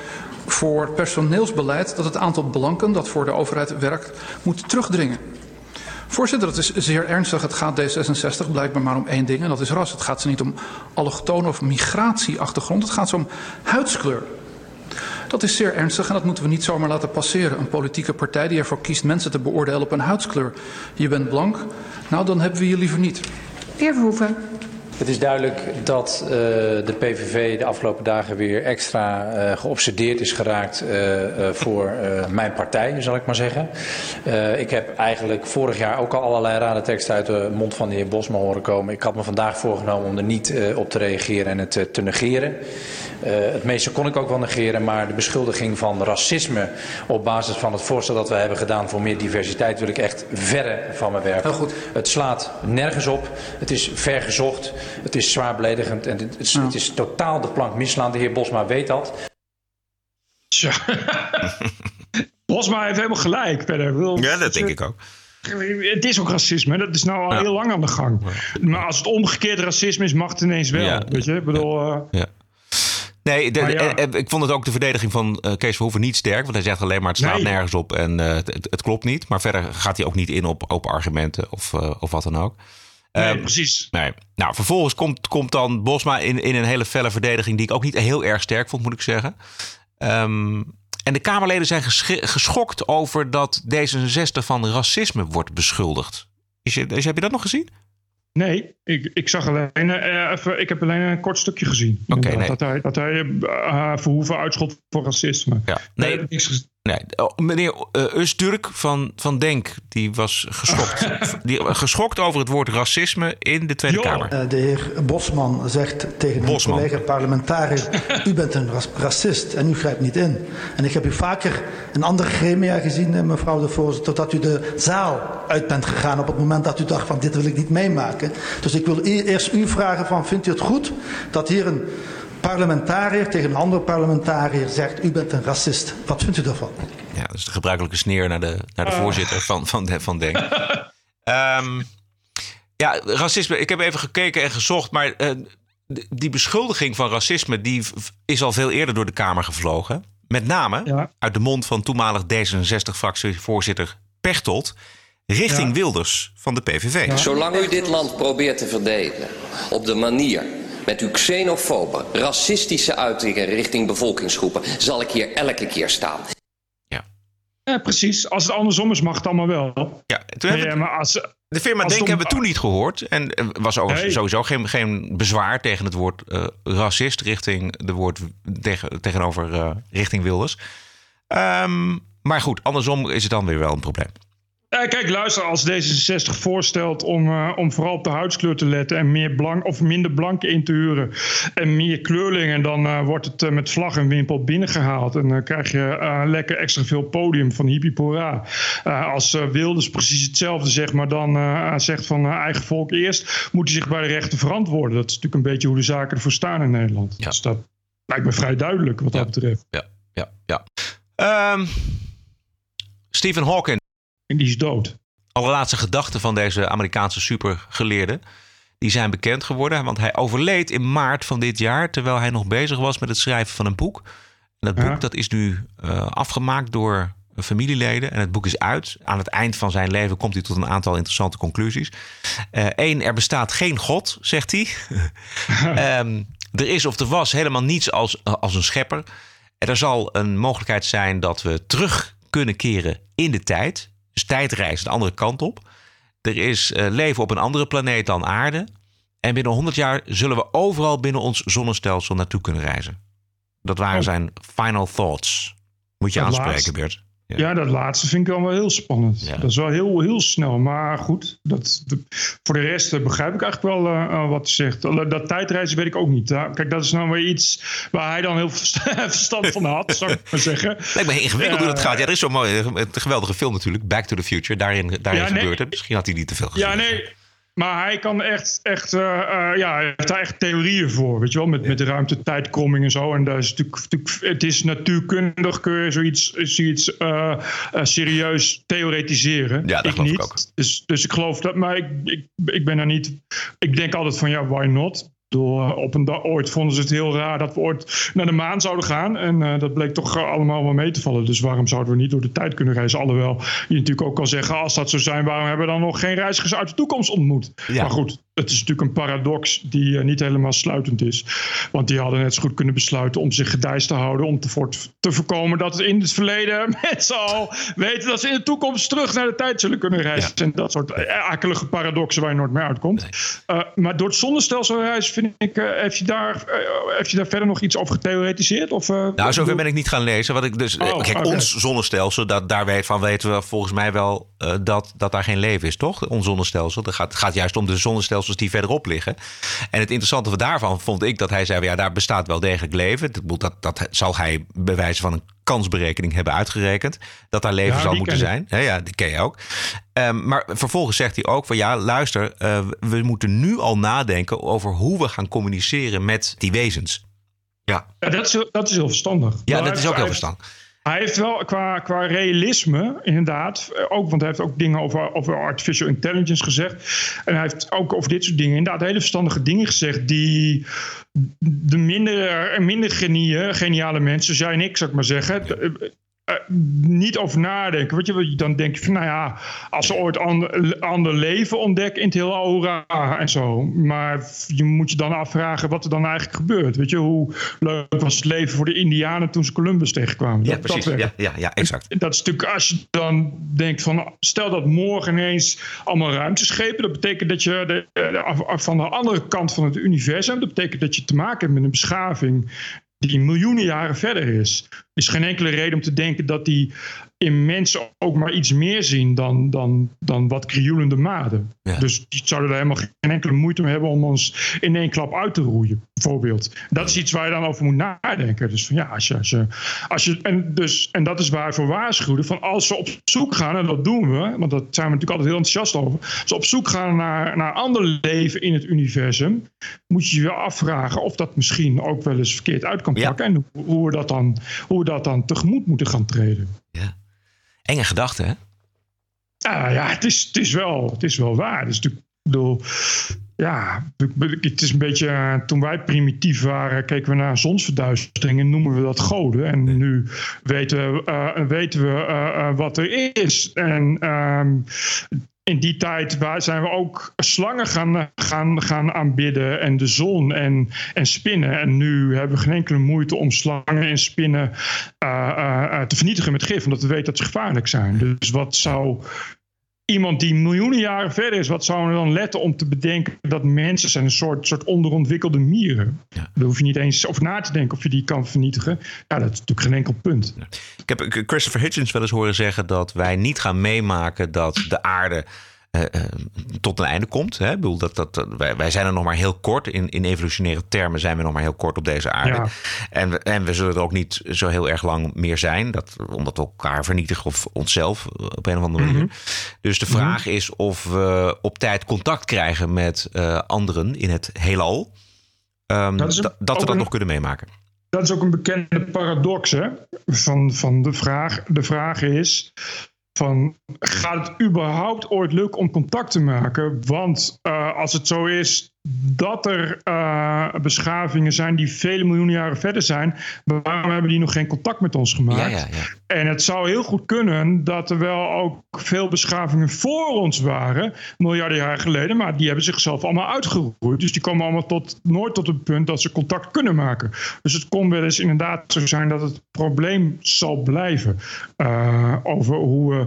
voor personeelsbeleid dat het aantal blanken dat voor de overheid werkt moet terugdringen. Voorzitter, dat is zeer ernstig. Het gaat D66 blijkbaar maar om één ding en dat is ras. Het gaat ze niet om allochtoon of migratieachtergrond. Het gaat ze om huidskleur. Dat is zeer ernstig en dat moeten we niet zomaar laten passeren. Een politieke partij die ervoor kiest mensen te beoordelen op een huidskleur. Je bent blank, nou dan hebben we je liever niet. Heer Verhoeven. Het is duidelijk dat uh, de PVV de afgelopen dagen weer extra uh, geobsedeerd is geraakt uh, voor mijn partij, zal ik maar zeggen. ik heb eigenlijk vorig jaar ook al allerlei rare teksten uit de mond van de heer Bosma horen komen. Ik had me vandaag voorgenomen om er niet op te reageren en het te negeren. Het meeste kon ik ook wel negeren, maar de beschuldiging van racisme op basis van het voorstel dat we hebben gedaan voor meer diversiteit wil ik echt verre van me werpen. Heel goed. Het slaat nergens op. Het is vergezocht. Het is zwaar beledigend en het is, het is totaal de plank misslaan. De heer Bosma weet dat. Tja. <laughs> Bosma heeft helemaal gelijk. Verder. Ja, dat denk ik ook. Het is ook racisme, dat is nou al heel lang aan de gang. Maar als het omgekeerd racisme is, mag het ineens wel. Ja. Weet je, ik bedoel. Ja. Nee, de, ja. ik vond het ook de verdediging van uh, Kees Verhoeven niet sterk. Want hij zegt alleen maar het slaat nee. nergens op en uh, het, het, klopt niet. Maar verder gaat hij ook niet in op open argumenten of, uh, of wat dan ook. Nee, um, precies. Nee. Nou, vervolgens komt, komt dan Bosma in, in een hele felle verdediging... die ik ook niet heel erg sterk vond, moet ik zeggen. Um, en de Kamerleden zijn geschokt over dat D66 van racisme wordt beschuldigd. Is je, is, heb je dat nog gezien? Nee, ik, ik zag alleen eh, even, ik heb alleen een kort stukje gezien. Nee. Dat hij, dat hij eh, Verhoeven uitschot voor racisme. Ja. Nee, nee. Oh, meneer uh, Usturk van, van Denk, die was geschokt. <laughs> die, geschokt over het woord racisme in de Tweede Kamer. Uh, de heer Bosman zegt tegen Bosman. een collega parlementariër... <laughs> u bent een racist en u grijpt niet in. En ik heb u vaker in andere gremia gezien, mevrouw de voorzitter... dat u de zaal uit bent gegaan op het moment dat u dacht van... dit wil ik niet meemaken. Dus ik wil eerst u vragen van, vindt u het goed dat hier een parlementariër tegen een andere parlementariër zegt... u bent een racist. Wat vindt u daarvan? Ja, dat is de gebruikelijke sneer naar de, naar de Ah. voorzitter van, van, van Denk. um, <laughs> ja, racisme. Ik heb even gekeken en gezocht, maar uh, die beschuldiging van racisme... die is al veel eerder door de Kamer gevlogen. Met name ja. uit de mond van toenmalig D66-fractievoorzitter Pechtold... richting ja. Wilders van de PVV. Ja. Zolang u dit land probeert te verdedigen op de manier met uw xenofobe, racistische uitingen richting bevolkingsgroepen, zal ik hier elke keer staan. Ja, ja precies. Als het andersom is, mag het allemaal wel. Ja, toen hebben ja, maar als, de firma Denk om... hebben we toen niet gehoord. En er was nee. sowieso geen, geen bezwaar tegen het woord uh, racist richting de woord tegen, tegenover uh, richting Wilders. Um, maar goed, andersom is het dan weer wel een probleem. Uh, kijk, luister, als D66 voorstelt om, uh, om vooral op de huidskleur te letten en meer blank of minder blanken in te huren en meer kleurlingen, dan uh, wordt het met vlag en wimpel binnengehaald. En dan krijg je lekker extra veel podium van hippie pora. als Wilders precies hetzelfde zegt, maar dan zegt van eigen volk eerst, moet hij zich bij de rechter verantwoorden. Dat is natuurlijk een beetje hoe de zaken ervoor staan in Nederland. Ja. Dus dat lijkt me vrij duidelijk wat ja. dat betreft. Ja, ja, ja. Um, Stephen Hawking. En die is dood. Allerlaatste gedachten van deze Amerikaanse supergeleerde. Die zijn bekend geworden. Want hij overleed in maart van dit jaar. Terwijl hij nog bezig was met het schrijven van een boek. En dat boek ja. dat is nu uh, afgemaakt door familieleden. En het boek is uit. Aan het eind van zijn leven komt hij tot een aantal interessante conclusies. Eén, uh, er bestaat geen God, zegt hij. um, <laughs> er is of er was helemaal niets als, als een schepper. En er zal een mogelijkheid zijn dat we terug kunnen keren in de tijd. Dus tijdreizen de andere kant op. Er is uh, leven op een andere planeet dan aarde. En binnen 100 jaar zullen we overal binnen ons zonnestelsel naartoe kunnen reizen. Dat waren oh. zijn final thoughts. Moet je dat aanspreken, Bert. Ja. ja. dat laatste vind ik dan wel heel spannend. Ja. Dat is wel heel, heel snel. Maar goed, dat, de, voor de rest uh, begrijp ik eigenlijk wel uh, wat hij zegt. Dat tijdreizen weet ik ook niet. Hè? Kijk, dat is nou weer iets waar hij dan heel <laughs> verstand van had, zou ik maar zeggen. Lijkt me ingewikkeld hoe dat gaat. Ja, er is zo'n mooie, geweldige film natuurlijk, Back to the Future. Daarin, daarin ja, nee. gebeurt het. Misschien had hij niet te veel gezien. Ja, nee. Maar hij kan echt, echt uh, uh, ja, hij heeft daar echt theorieën voor, weet je wel, met, met de ruimte-tijdkromming en zo. En dat is natuurlijk, natuurlijk, het is natuurkundig, kun je zoiets, zoiets uh, serieus theoretiseren. Ja, dat ik geloof niet. ik ook. Dus, dus ik geloof dat, maar ik, ik, ik ben daar niet, ik denk altijd van ja, why not? Door, op een dag, ooit vonden ze het heel raar dat we ooit naar de maan zouden gaan. En uh, dat bleek toch allemaal wel mee te vallen. Dus waarom zouden we niet door de tijd kunnen reizen? Alhoewel je natuurlijk ook kan zeggen, als dat zo zijn, waarom hebben we dan nog geen reizigers uit de toekomst ontmoet? Ja. Maar goed, het is natuurlijk een paradox die uh, niet helemaal sluitend is. Want die hadden net zo goed kunnen besluiten om zich gedijst te houden. Om te, voor, te voorkomen dat in het verleden <laughs> mensen al weten dat ze in de toekomst terug naar de tijd zullen kunnen reizen. Ja. En dat soort akelige paradoxen waar je nooit meer uitkomt. Nee. Uh, maar door het zonnestelsel reizen vind ik, uh, heb, je daar, uh, heb je daar verder nog iets over getheoretiseerd? Of, nou, zover ben ik niet gaan lezen. Wat ik dus, oh, kijk, okay. ons zonnestelsel, dat, daar weet, van weten we volgens mij wel dat, dat daar geen leven is, toch? Ons zonnestelsel. Het gaat, gaat juist om de zonnestelsels die verderop liggen. En het interessante daarvan vond ik dat hij zei, ja, daar bestaat wel degelijk leven. Dat, dat, dat zal hij bij wijze van een kansberekening hebben uitgerekend. Dat daar leven ja, zal moeten zijn. Ja, ja, die ken je ook. Um, maar vervolgens zegt hij ook van ja, luister, uh, we moeten nu al nadenken over hoe we gaan communiceren met die wezens. Ja, ja dat, is, dat is heel verstandig. Ja, maar dat is ook heel verstandig. Hij heeft wel qua, qua realisme, inderdaad, ook, want hij heeft ook dingen over, over artificial intelligence gezegd. En hij heeft ook over dit soort dingen inderdaad hele verstandige dingen gezegd die de minder, minder genieën, geniale mensen, jij en ik, zou ik maar zeggen, eh, niet over nadenken. Weet je, dan denk je van, nou ja, als ze ooit ander, ander leven ontdekken in het hele aura en zo. Maar je moet je dan afvragen wat er dan eigenlijk gebeurt. Weet je, hoe leuk was het leven voor de Indianen toen ze Columbus tegenkwamen? Ja, Dat- dat precies. werkt. Ja, ja, ja, exact. Dat is natuurlijk als je dan denkt van stel dat morgen ineens allemaal ruimteschepen, dat betekent dat je de, af- van de andere kant van het universum, dat betekent dat je te maken hebt met een beschaving die miljoenen jaren verder is. Er is geen enkele reden om te denken dat die in mensen ook maar iets meer zien dan, dan, dan wat krioelende maden. Dus die zouden er helemaal geen enkele moeite mee hebben om ons in één klap uit te roeien, bijvoorbeeld. Dat is iets waar je dan over moet nadenken. Dus van ja, als je, als je, als je en, dus, en dat is waar we voor waarschuwen. Van als we op zoek gaan, en dat doen we, want daar zijn we natuurlijk altijd heel enthousiast over. Als we op zoek gaan naar, naar ander leven in het universum, moet je je afvragen of dat misschien ook wel eens verkeerd uit kan pakken. En hoe, hoe, we dat dan, hoe we dat dan tegemoet moeten gaan treden. Enge gedachte, hè? Ah, ja, het is, het, is wel, het is wel waar. Het is natuurlijk, ik bedoel, ja, het is een beetje, eh, toen wij primitief waren, keken we naar zonsverduistering en noemen we dat goden. En nu weten we, eh, weten we eh, wat er is. En ehm, in die tijd waar zijn we ook slangen gaan, gaan, gaan aanbidden en de zon en, en spinnen. En nu hebben we geen enkele moeite om slangen en spinnen eh, eh, eh, te vernietigen met gif, omdat we weten dat ze gevaarlijk zijn. Dus wat zou iemand die miljoenen jaren verder is, wat zou er dan letten om te bedenken dat mensen zijn een soort, soort onderontwikkelde mieren? Daar hoef je niet eens over na te denken of je die kan vernietigen. Ja, dat is natuurlijk geen enkel punt. Ik heb Christopher Hitchens wel eens horen zeggen dat wij niet gaan meemaken dat de aarde eh, eh, tot een einde komt. Hè? Ik bedoel, dat, dat, wij, wij zijn er nog maar heel kort. In, in evolutionaire termen zijn we nog maar heel kort op deze aarde. Ja. En, we, en we zullen er ook niet zo heel erg lang meer zijn. Dat, omdat we elkaar vernietigen of onszelf eh, op een of andere manier. Mhm. Dus de vraag is of we op tijd contact krijgen met eh, anderen in het heelal. Ehm, Dat een- dat, we dat een- nog kunnen meemaken. Dat is ook een bekende paradox hè? Van, van de vraag. De vraag is: van, gaat het überhaupt ooit lukken om contact te maken? Want eh, als het zo is dat er eh, beschavingen zijn die vele miljoenen jaren verder zijn, waarom hebben die nog geen contact met ons gemaakt? Ja, ja, ja. En het zou heel goed kunnen dat er wel ook veel beschavingen voor ons waren, miljarden jaren geleden, maar die hebben zichzelf allemaal uitgeroeid. Dus die komen allemaal tot, nooit tot het punt dat ze contact kunnen maken. Dus het kon wel eens inderdaad zo zijn dat het probleem zal blijven eh, over hoe we.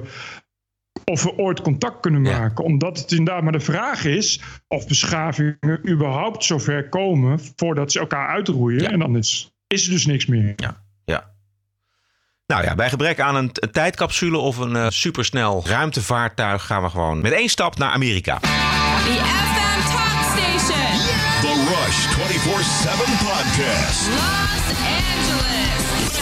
Of we ooit contact kunnen maken. Omdat het inderdaad maar de vraag is of beschavingen überhaupt zover komen voordat ze elkaar uitroeien. En dan is, is er dus niks meer. Ja. ja. Nou ja, bij gebrek aan een, een tijdcapsule of een eh, supersnel ruimtevaartuig gaan we gewoon met één stap naar Amerika. The FM Talk Station. The Rush 24 7 Podcast. Los Angeles.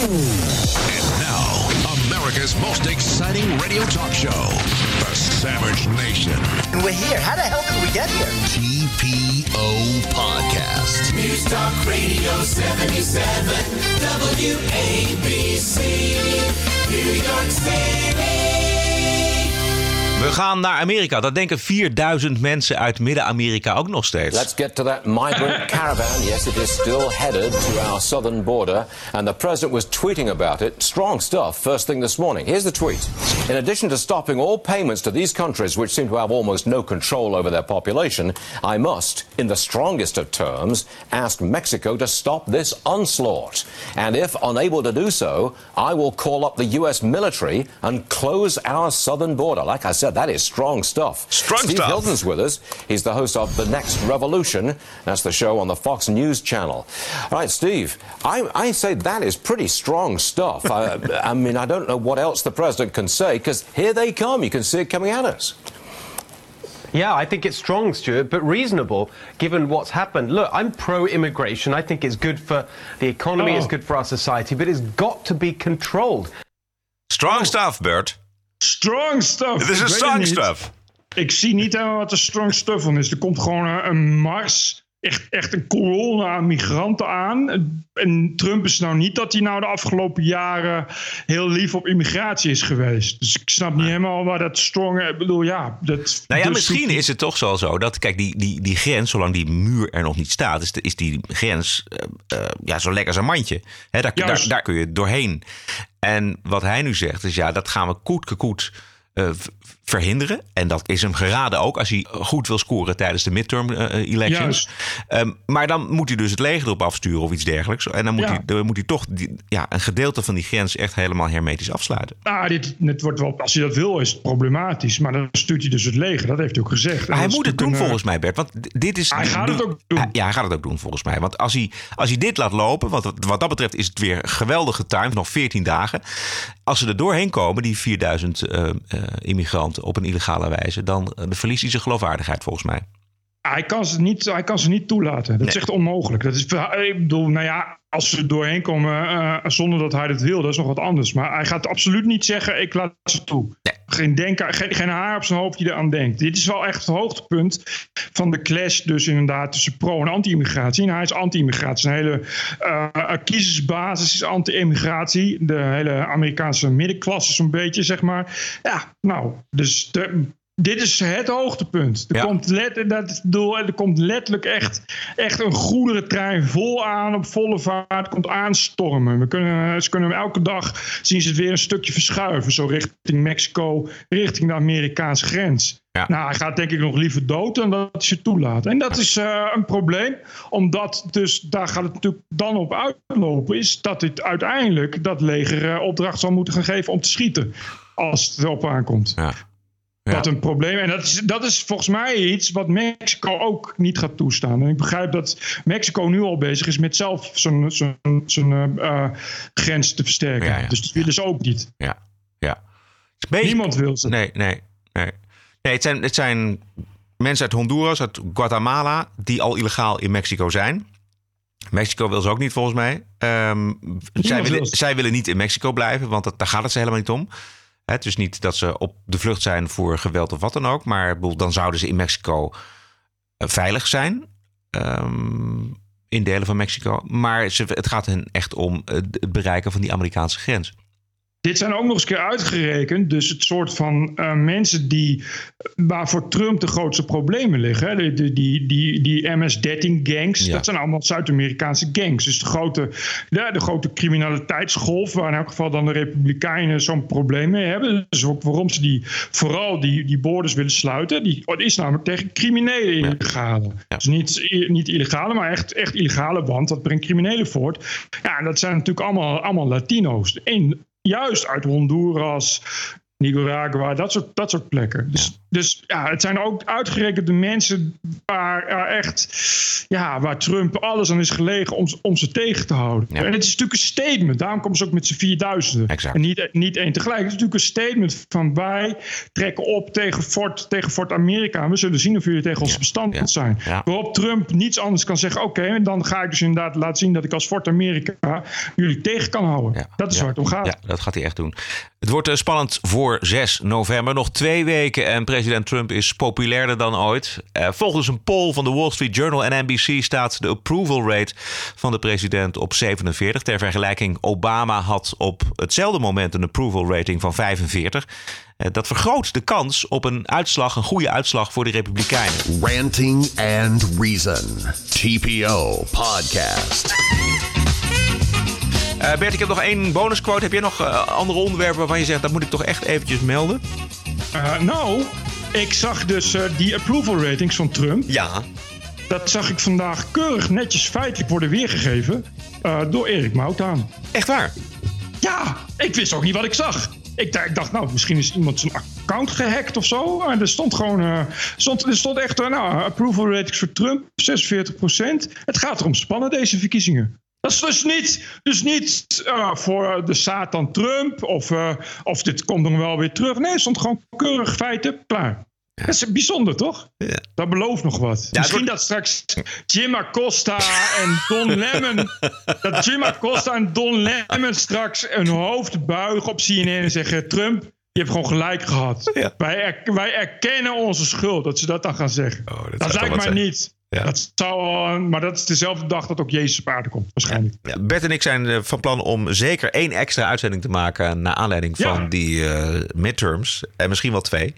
And now, America's most exciting radio talk show, The Savage Nation. And we're here. How the hell did we get here? TPO Podcast. News Talk Radio 77, WABC, New York City. We gaan naar Amerika. Dat denken 4000 mensen uit Midden-Amerika ook nog steeds. Let's get to that migrant <laughs> caravan. Yes, it is still headed to our southern border, and the president was tweeting about it. Strong stuff first thing this morning. Here's the tweet. In addition to stopping all payments to these countries, which seem to have almost no control over their population, I must, in the strongest of terms, ask Mexico to stop this onslaught. And if unable to do so, I will call up the U.S. military and close our southern border. Like I said, that is strong stuff. Strong Steve stuff. Hilton's with us. He's the host of The Next Revolution. That's the show on the Fox News channel. All right, Steve, I, I say that is pretty strong stuff. I, <laughs> I mean, I don't know what else the president can say because here they come. You can see it coming at us. Yeah, I think it's strong, Stuart, but reasonable given what's happened. Look, I'm pro immigration. I think it's good for the economy, it's Oh. good for our society, but it's got to be controlled. Strong stuff, Bert. Strong stuff. Dit is een strong stuff. Ik zie niet helemaal wat de strong stuff van is. Er komt gewoon een, een mars. Echt, echt een kolonne aan migranten aan. En Trump is nou niet dat hij nou de afgelopen jaren heel lief op immigratie is geweest. Dus ik snap niet helemaal waar dat strong... Ik bedoel, ja... Dat, Nou ja, dus- misschien is het toch wel zo dat, kijk, die, die, die grens, zolang die muur er nog niet staat, is, de- is die grens eh, eh, ja, zo lekker als een mandje. Hè, daar, daar, daar kun je doorheen. En wat hij nu zegt is ja, dat gaan we koet koet eh, verhinderen. En dat is hem geraden ook als hij goed wil scoren tijdens de midterm eh, elections. Juist. Ehm, maar dan moet hij dus het leger erop afsturen of iets dergelijks. En dan moet, Ja. hij, dan moet hij toch die, ja, een gedeelte van die grens echt helemaal hermetisch afsluiten. Nou, dit, het wordt wel, als hij dat wil, is het problematisch. Maar dan stuurt hij dus het leger. Dat heeft hij ook gezegd. Maar hij moet het doen een, volgens mij, Bert. Want dit is. Hij gaat het ook doen. Ja, hij gaat het ook doen volgens mij. Want als hij, als hij dit laat lopen, wat, wat dat betreft is het weer geweldig getimed, nog 14 dagen. Als ze er doorheen komen, die 4000 eh, eh, immigranten op een illegale wijze, dan eh, verliest hij zijn geloofwaardigheid volgens mij. Hij kan ze niet, hij kan ze niet toelaten. Dat is echt onmogelijk. Dat is, ik bedoel, nou ja, als ze doorheen komen eh, zonder dat hij dat wil, dat is nog wat anders. Maar hij gaat absoluut niet zeggen, ik laat ze toe. Geen, denken, geen, geen haar op zijn hoofd die eraan denkt. Dit is wel echt het hoogtepunt van de clash dus inderdaad tussen pro- en anti-immigratie. En hij is anti-immigratie. Zijn hele eh, kiezersbasis is anti-immigratie. De hele Amerikaanse middenklasse zo'n beetje, zeg maar. Ja, nou, dus de, dit is het hoogtepunt. Er, komt, let, dat bedoel, er komt letterlijk echt, echt een goederentrein vol aan, op volle vaart, komt aanstormen. We kunnen, ze kunnen elke dag zien ze het weer een stukje verschuiven, zo richting Mexico, richting de Amerikaanse grens. Nou, hij gaat denk ik nog liever dood dan dat hij ze toelaat. En dat is eh, een probleem, omdat dus daar gaat het natuurlijk dan op uitlopen, is dat dit uiteindelijk dat leger eh, opdracht zal moeten gaan geven om te schieten. Als het erop aankomt. Dat een probleem. En dat is, dat is volgens mij iets wat Mexico ook niet gaat toestaan. En ik begrijp dat Mexico nu al bezig is met zelf zijn, zijn, zijn eh, eh, grens te versterken. Dus dat willen ze ook niet. Ja, ja. Niemand wil ze. Nee, nee, nee. Nee, het zijn, het zijn mensen uit Honduras, uit Guatemala, die al illegaal in Mexico zijn. Mexico wil ze ook niet, volgens mij. Ehm, zij, wil willen, zij willen niet in Mexico blijven, want dat, daar gaat het ze helemaal niet om. Het is niet dat ze op de vlucht zijn voor geweld of wat dan ook. Maar dan zouden ze in Mexico eh, veilig zijn. Ehm, in delen van Mexico. Maar ze, het gaat hen echt om het bereiken van die Amerikaanse grens. Dit zijn ook nog eens een keer uitgerekend. Dus het soort van eh, mensen die, waar voor Trump de grootste problemen liggen. hè. De, de- die, die, die MS-13 gangs. Ja. Dat zijn allemaal Zuid-Amerikaanse gangs. Dus de grote, de, de grote criminaliteitsgolf. Waar in elk geval dan de Republikeinen zo'n probleem mee hebben. Dus ook waarom ze die, vooral die, die borders willen sluiten. Die, dat is namelijk tegen criminelen illegale. Dus niet, niet illegale, maar echt, echt illegale. Want dat brengt criminelen voort. Ja, en dat zijn natuurlijk allemaal, allemaal Latino's. En juist uit Honduras, Nicaragua, dat soort, dat soort plekken. Dus, dus ja, het zijn ook uitgerekend de mensen waar echt, ja, waar Trump alles aan is gelegen om, om ze tegen te houden. En het is natuurlijk een statement. Daarom komen ze ook met z'n 4000. En niet, niet één tegelijk. Het is natuurlijk een statement van wij trekken op tegen Fort, tegen Fort Amerika. En we zullen zien of jullie tegen ons bestand zijn. Waarop Trump niets anders kan zeggen. Oké, dan ga ik dus inderdaad laten zien dat ik als Fort Amerika jullie tegen kan houden. dat is waar het om gaat. Ja, dat gaat hij echt doen. Het wordt eh, spannend voor 6 november. Nog twee weken en president Trump is populairder dan ooit. Eh, volgens een poll van de Wall Street Journal en NBC staat de approval rate van de president op 47. Ter vergelijking, Obama had op hetzelfde moment een approval rating van 45. Eh, dat vergroot de kans op een uitslag, een goede uitslag voor de Republikeinen. Ranting and Reason. TPO Podcast. Eh, Bert, ik heb nog één bonusquote. Heb jij nog andere onderwerpen waarvan je zegt dat moet ik toch echt eventjes melden? Eh, nou, ik zag dus eh, die approval ratings van Trump. Ja. Dat zag ik vandaag keurig netjes feitelijk worden weergegeven eh, door Erik Moutaan. Echt waar? Ja, ik wist ook niet wat ik zag. Ik, dacht- ik dacht, nou, misschien is iemand zijn account gehackt of zo. En er stond gewoon, eh, stond, er stond echt, nou, approval ratings voor Trump, 46% Het gaat erom spannen, deze verkiezingen. Dat is dus niet, dus niet eh, voor de Satan Trump of, eh, of dit komt nog wel weer terug. Nee, er stond gewoon keurig feiten, klaar. Dat is bijzonder, toch? Dat belooft nog wat. Misschien dat straks Jim Acosta en Don <laughs> Lemon... dat Jim Acosta en Don Lemon straks een hoofd buigen op CNN en zeggen... Trump, je hebt gewoon gelijk gehad. Wij, er- wij erkennen onze schuld, dat ze dat dan gaan zeggen. dat zou toch lijkt mij zijn. niet. Dat zou, maar dat is dezelfde dag dat ook Jezus op aarde komt, waarschijnlijk. Ja, Bert en ik zijn eh, van plan om zeker één extra uitzending te maken. naar aanleiding van Ja. die eh, midterms. En misschien wel twee.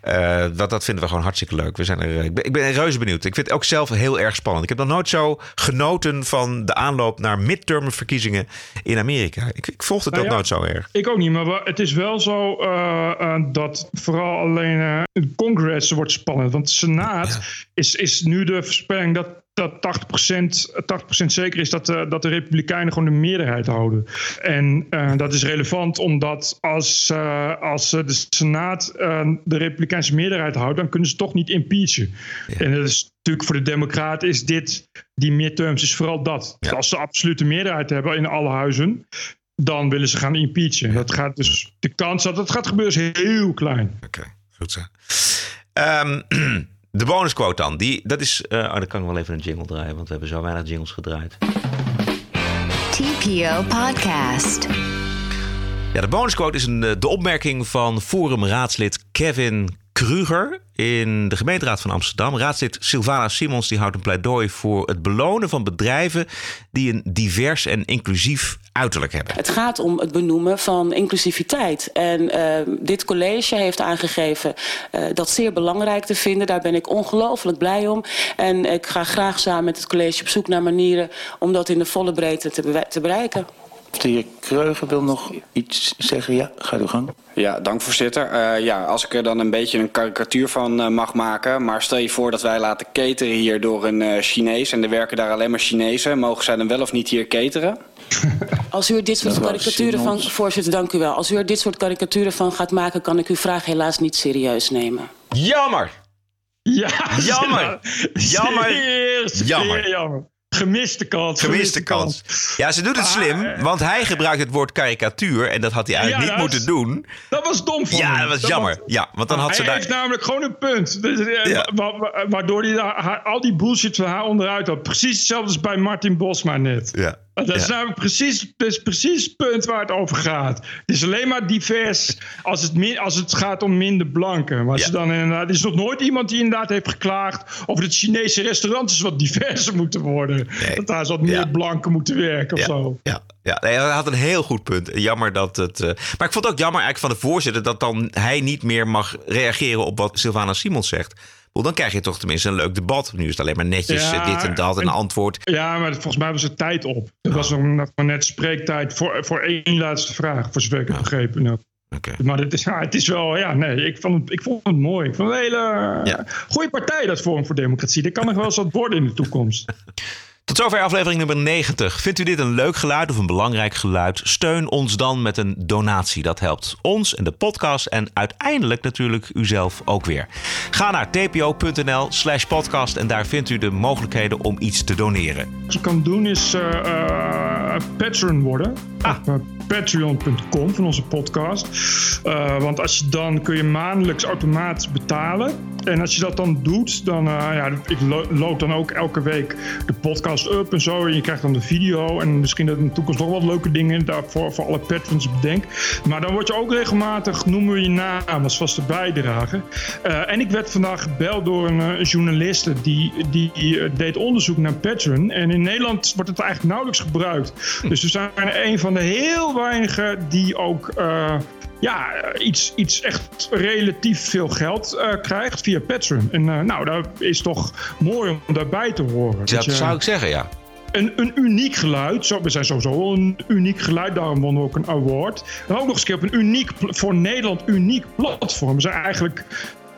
Eh, dat, dat vinden we gewoon hartstikke leuk. We zijn er, ik, ben, ik ben reuze benieuwd. Ik vind het ook zelf heel erg spannend. Ik heb nog nooit zo genoten van de aanloop naar midtermverkiezingen in Amerika. Ik, ik volg het Nou ook ja, nooit zo erg. Ik ook niet, maar het is wel zo dat vooral alleen het congres wordt spannend. Want de Senaat is, is nu de voorspelling dat, dat 80%, 80% zeker is dat, de- dat de Republikeinen gewoon de meerderheid houden. En eh, dat is relevant omdat als, eh, als eh, de Senaat eh, de Republikeinse meerderheid houdt, dan kunnen ze toch niet impeachen. En dat is natuurlijk voor de Democraten is dit, die midterms is vooral dat. Als ze absolute meerderheid hebben in alle huizen, dan willen ze gaan impeachen. Dat gaat dus, de kans dat het gaat gebeuren is heel klein. Goed zo. Ehm, <clears throat> de bonusquote dan. Die, dat is, eh, oh, dan kan ik wel even een jingle draaien. Want we hebben zo weinig jingles gedraaid. TPO Podcast. Ja, de bonusquote is een, eh, de opmerking van Forum-raadslid Kevin Kruger in de gemeenteraad van Amsterdam. Raadslid Sylvana Simons die houdt een pleidooi voor het belonen van bedrijven die een divers en inclusief uiterlijk hebben. Het gaat om het benoemen van inclusiviteit. En eh, dit college heeft aangegeven eh, dat zeer belangrijk te vinden. Daar ben ik ongelooflijk blij om. En ik ga graag samen met het college op zoek naar manieren om dat in de volle breedte te, bereiken. De heer Kreuger wil nog iets zeggen. Ja, ga uw gang. Ja, dank voorzitter. Eh, ja, als ik er dan een beetje een karikatuur van eh, mag maken. Maar stel je voor dat wij laten cateren hier door een eh, Chinees. En er werken daar alleen maar Chinezen. Mogen zij dan wel of niet hier cateren? <laughs> Als u er dit soort karikaturen van... Voorzitter, dank u wel. Als u er dit soort karikaturen van gaat maken... kan ik uw vraag helaas niet serieus nemen. Jammer! Ja, <laughs> Jammer! Jammer! Zeer, zeer Jammer. jammer. Gemiste kans. Gemiste kans. Ja, ze doet het slim, want hij gebruikt het woord karikatuur en dat had hij eigenlijk Ja, niet moeten doen. Dat was dom van Ja, dat was jammer. Ja, want dan had hij ze daar. heeft namelijk gewoon een punt. Dus, eh, wa- wa- waardoor hij daar- haar- al die bullshit van haar onderuit had. Precies hetzelfde als bij Martin Bosma net. Ja. Dat is Ja. namelijk precies, dat is precies het punt waar het over gaat. Het is alleen maar divers als het, min- als het gaat om minder blanken. Maar als je dan inderdaad, er is nog nooit iemand die inderdaad heeft geklaagd over het Chinese restaurants wat diverser moeten worden. Dat daar wat meer blanken moeten werken of zo. Ja, ja hij had een heel goed punt. Jammer dat het. eh, Maar ik vond het ook jammer eigenlijk van de voorzitter dat dan hij niet meer mag reageren op wat Sylvana Simons zegt. Dan krijg je toch tenminste een leuk debat. Nu is het alleen maar netjes Ja, eh, dit en dat en en- antwoord. Ja, maar volgens mij was er tijd op. Er was nog nog maar net spreektijd voor, voor één laatste vraag, voor zover ik heb begrepen. Nou. Maar het is, ja, het is wel, ja, nee, ik vond het, ik vond het mooi. Ik vond het een hele goede partij, dat Forum voor Democratie. Dat kan nog wel eens wat worden in de toekomst. <laughs> Tot zover aflevering nummer 90. Vindt u dit een leuk geluid of een belangrijk geluid? Steun ons dan met een donatie. Dat helpt ons en de podcast en uiteindelijk natuurlijk uzelf ook weer. Ga naar tpo.nl slash podcast en daar vindt u de mogelijkheden om iets te doneren. Wat je kan doen is eh, patron worden. Ah. Op eh, patreon.com van onze podcast. Want als je dan kun je maandelijks automatisch betalen. En als je dat dan doet, dan ja, ik lo- load dan ook elke week de podcast up en zo. En je krijgt dan de video. En misschien dat in de toekomst nog wat leuke dingen daarvoor voor alle patrons bedenk. Maar dan word je ook regelmatig, noemen we je naam als vaste bijdrage. Eh, en ik werd vandaag gebeld door een eh, journaliste die, die eh, deed onderzoek naar Patreon. En in Nederland wordt het eigenlijk nauwelijks gebruikt. Dus we zijn een van de heel weinigen die ook ja, iets, iets echt relatief veel geld eh, krijgt via Patreon. En eh, nou, dat is toch mooi om daarbij te horen. Dat je- zou ik zeggen, ja. een, een uniek geluid. Zo, we zijn sowieso een uniek geluid, daarom wonnen we ook een award. En ook nog eens een keer op een uniek, voor Nederland uniek platform. We zijn eigenlijk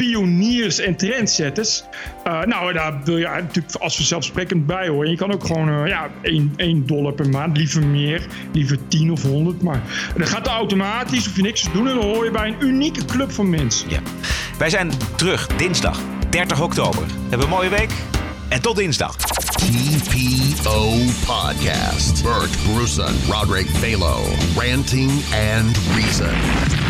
pioniers en trendsetters. Eh, nou, daar wil je natuurlijk als vanzelfsprekend bij hoor. Je kan ook gewoon eh, ja, 1, 1 dollar per maand, liever meer, liever 10 of 100. Maar dan gaat het automatisch, hoef je niks te doen en dan hoor je bij een unieke club van mensen. Ja. Wij zijn terug dinsdag 30 oktober. Hebben een mooie week en tot dinsdag. TPO Podcast. Bert Bruson, Roderick Balo, Ranting and Reason.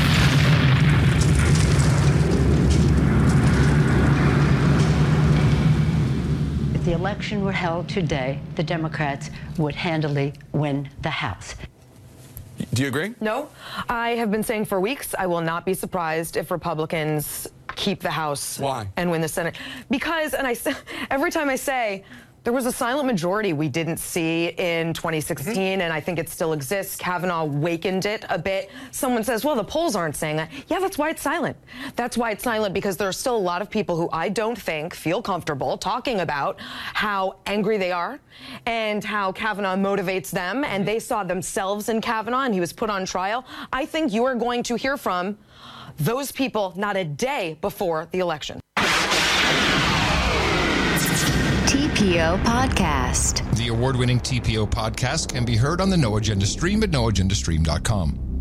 If the election were held today, the Democrats would handily win the House. Do you agree? No, I have been saying for weeks I will not be surprised if Republicans keep the House Why? and win the Senate. Because, and I s- <laughs> every time I say, there was a silent majority we didn't see in 2016, and I think it still exists. Kavanaugh wakened it a bit. Someone says, well, the polls aren't saying that. Yeah, that's why it's silent. That's why it's silent because there are still a lot of people who I don't think feel comfortable talking about how angry they are and how Kavanaugh motivates them, and they saw themselves in Kavanaugh, and he was put on trial. I think you are going to hear from those people not a day before the election. TPO Podcast. The award winning TPO podcast can be heard on the No Agenda stream at noagendastream.com.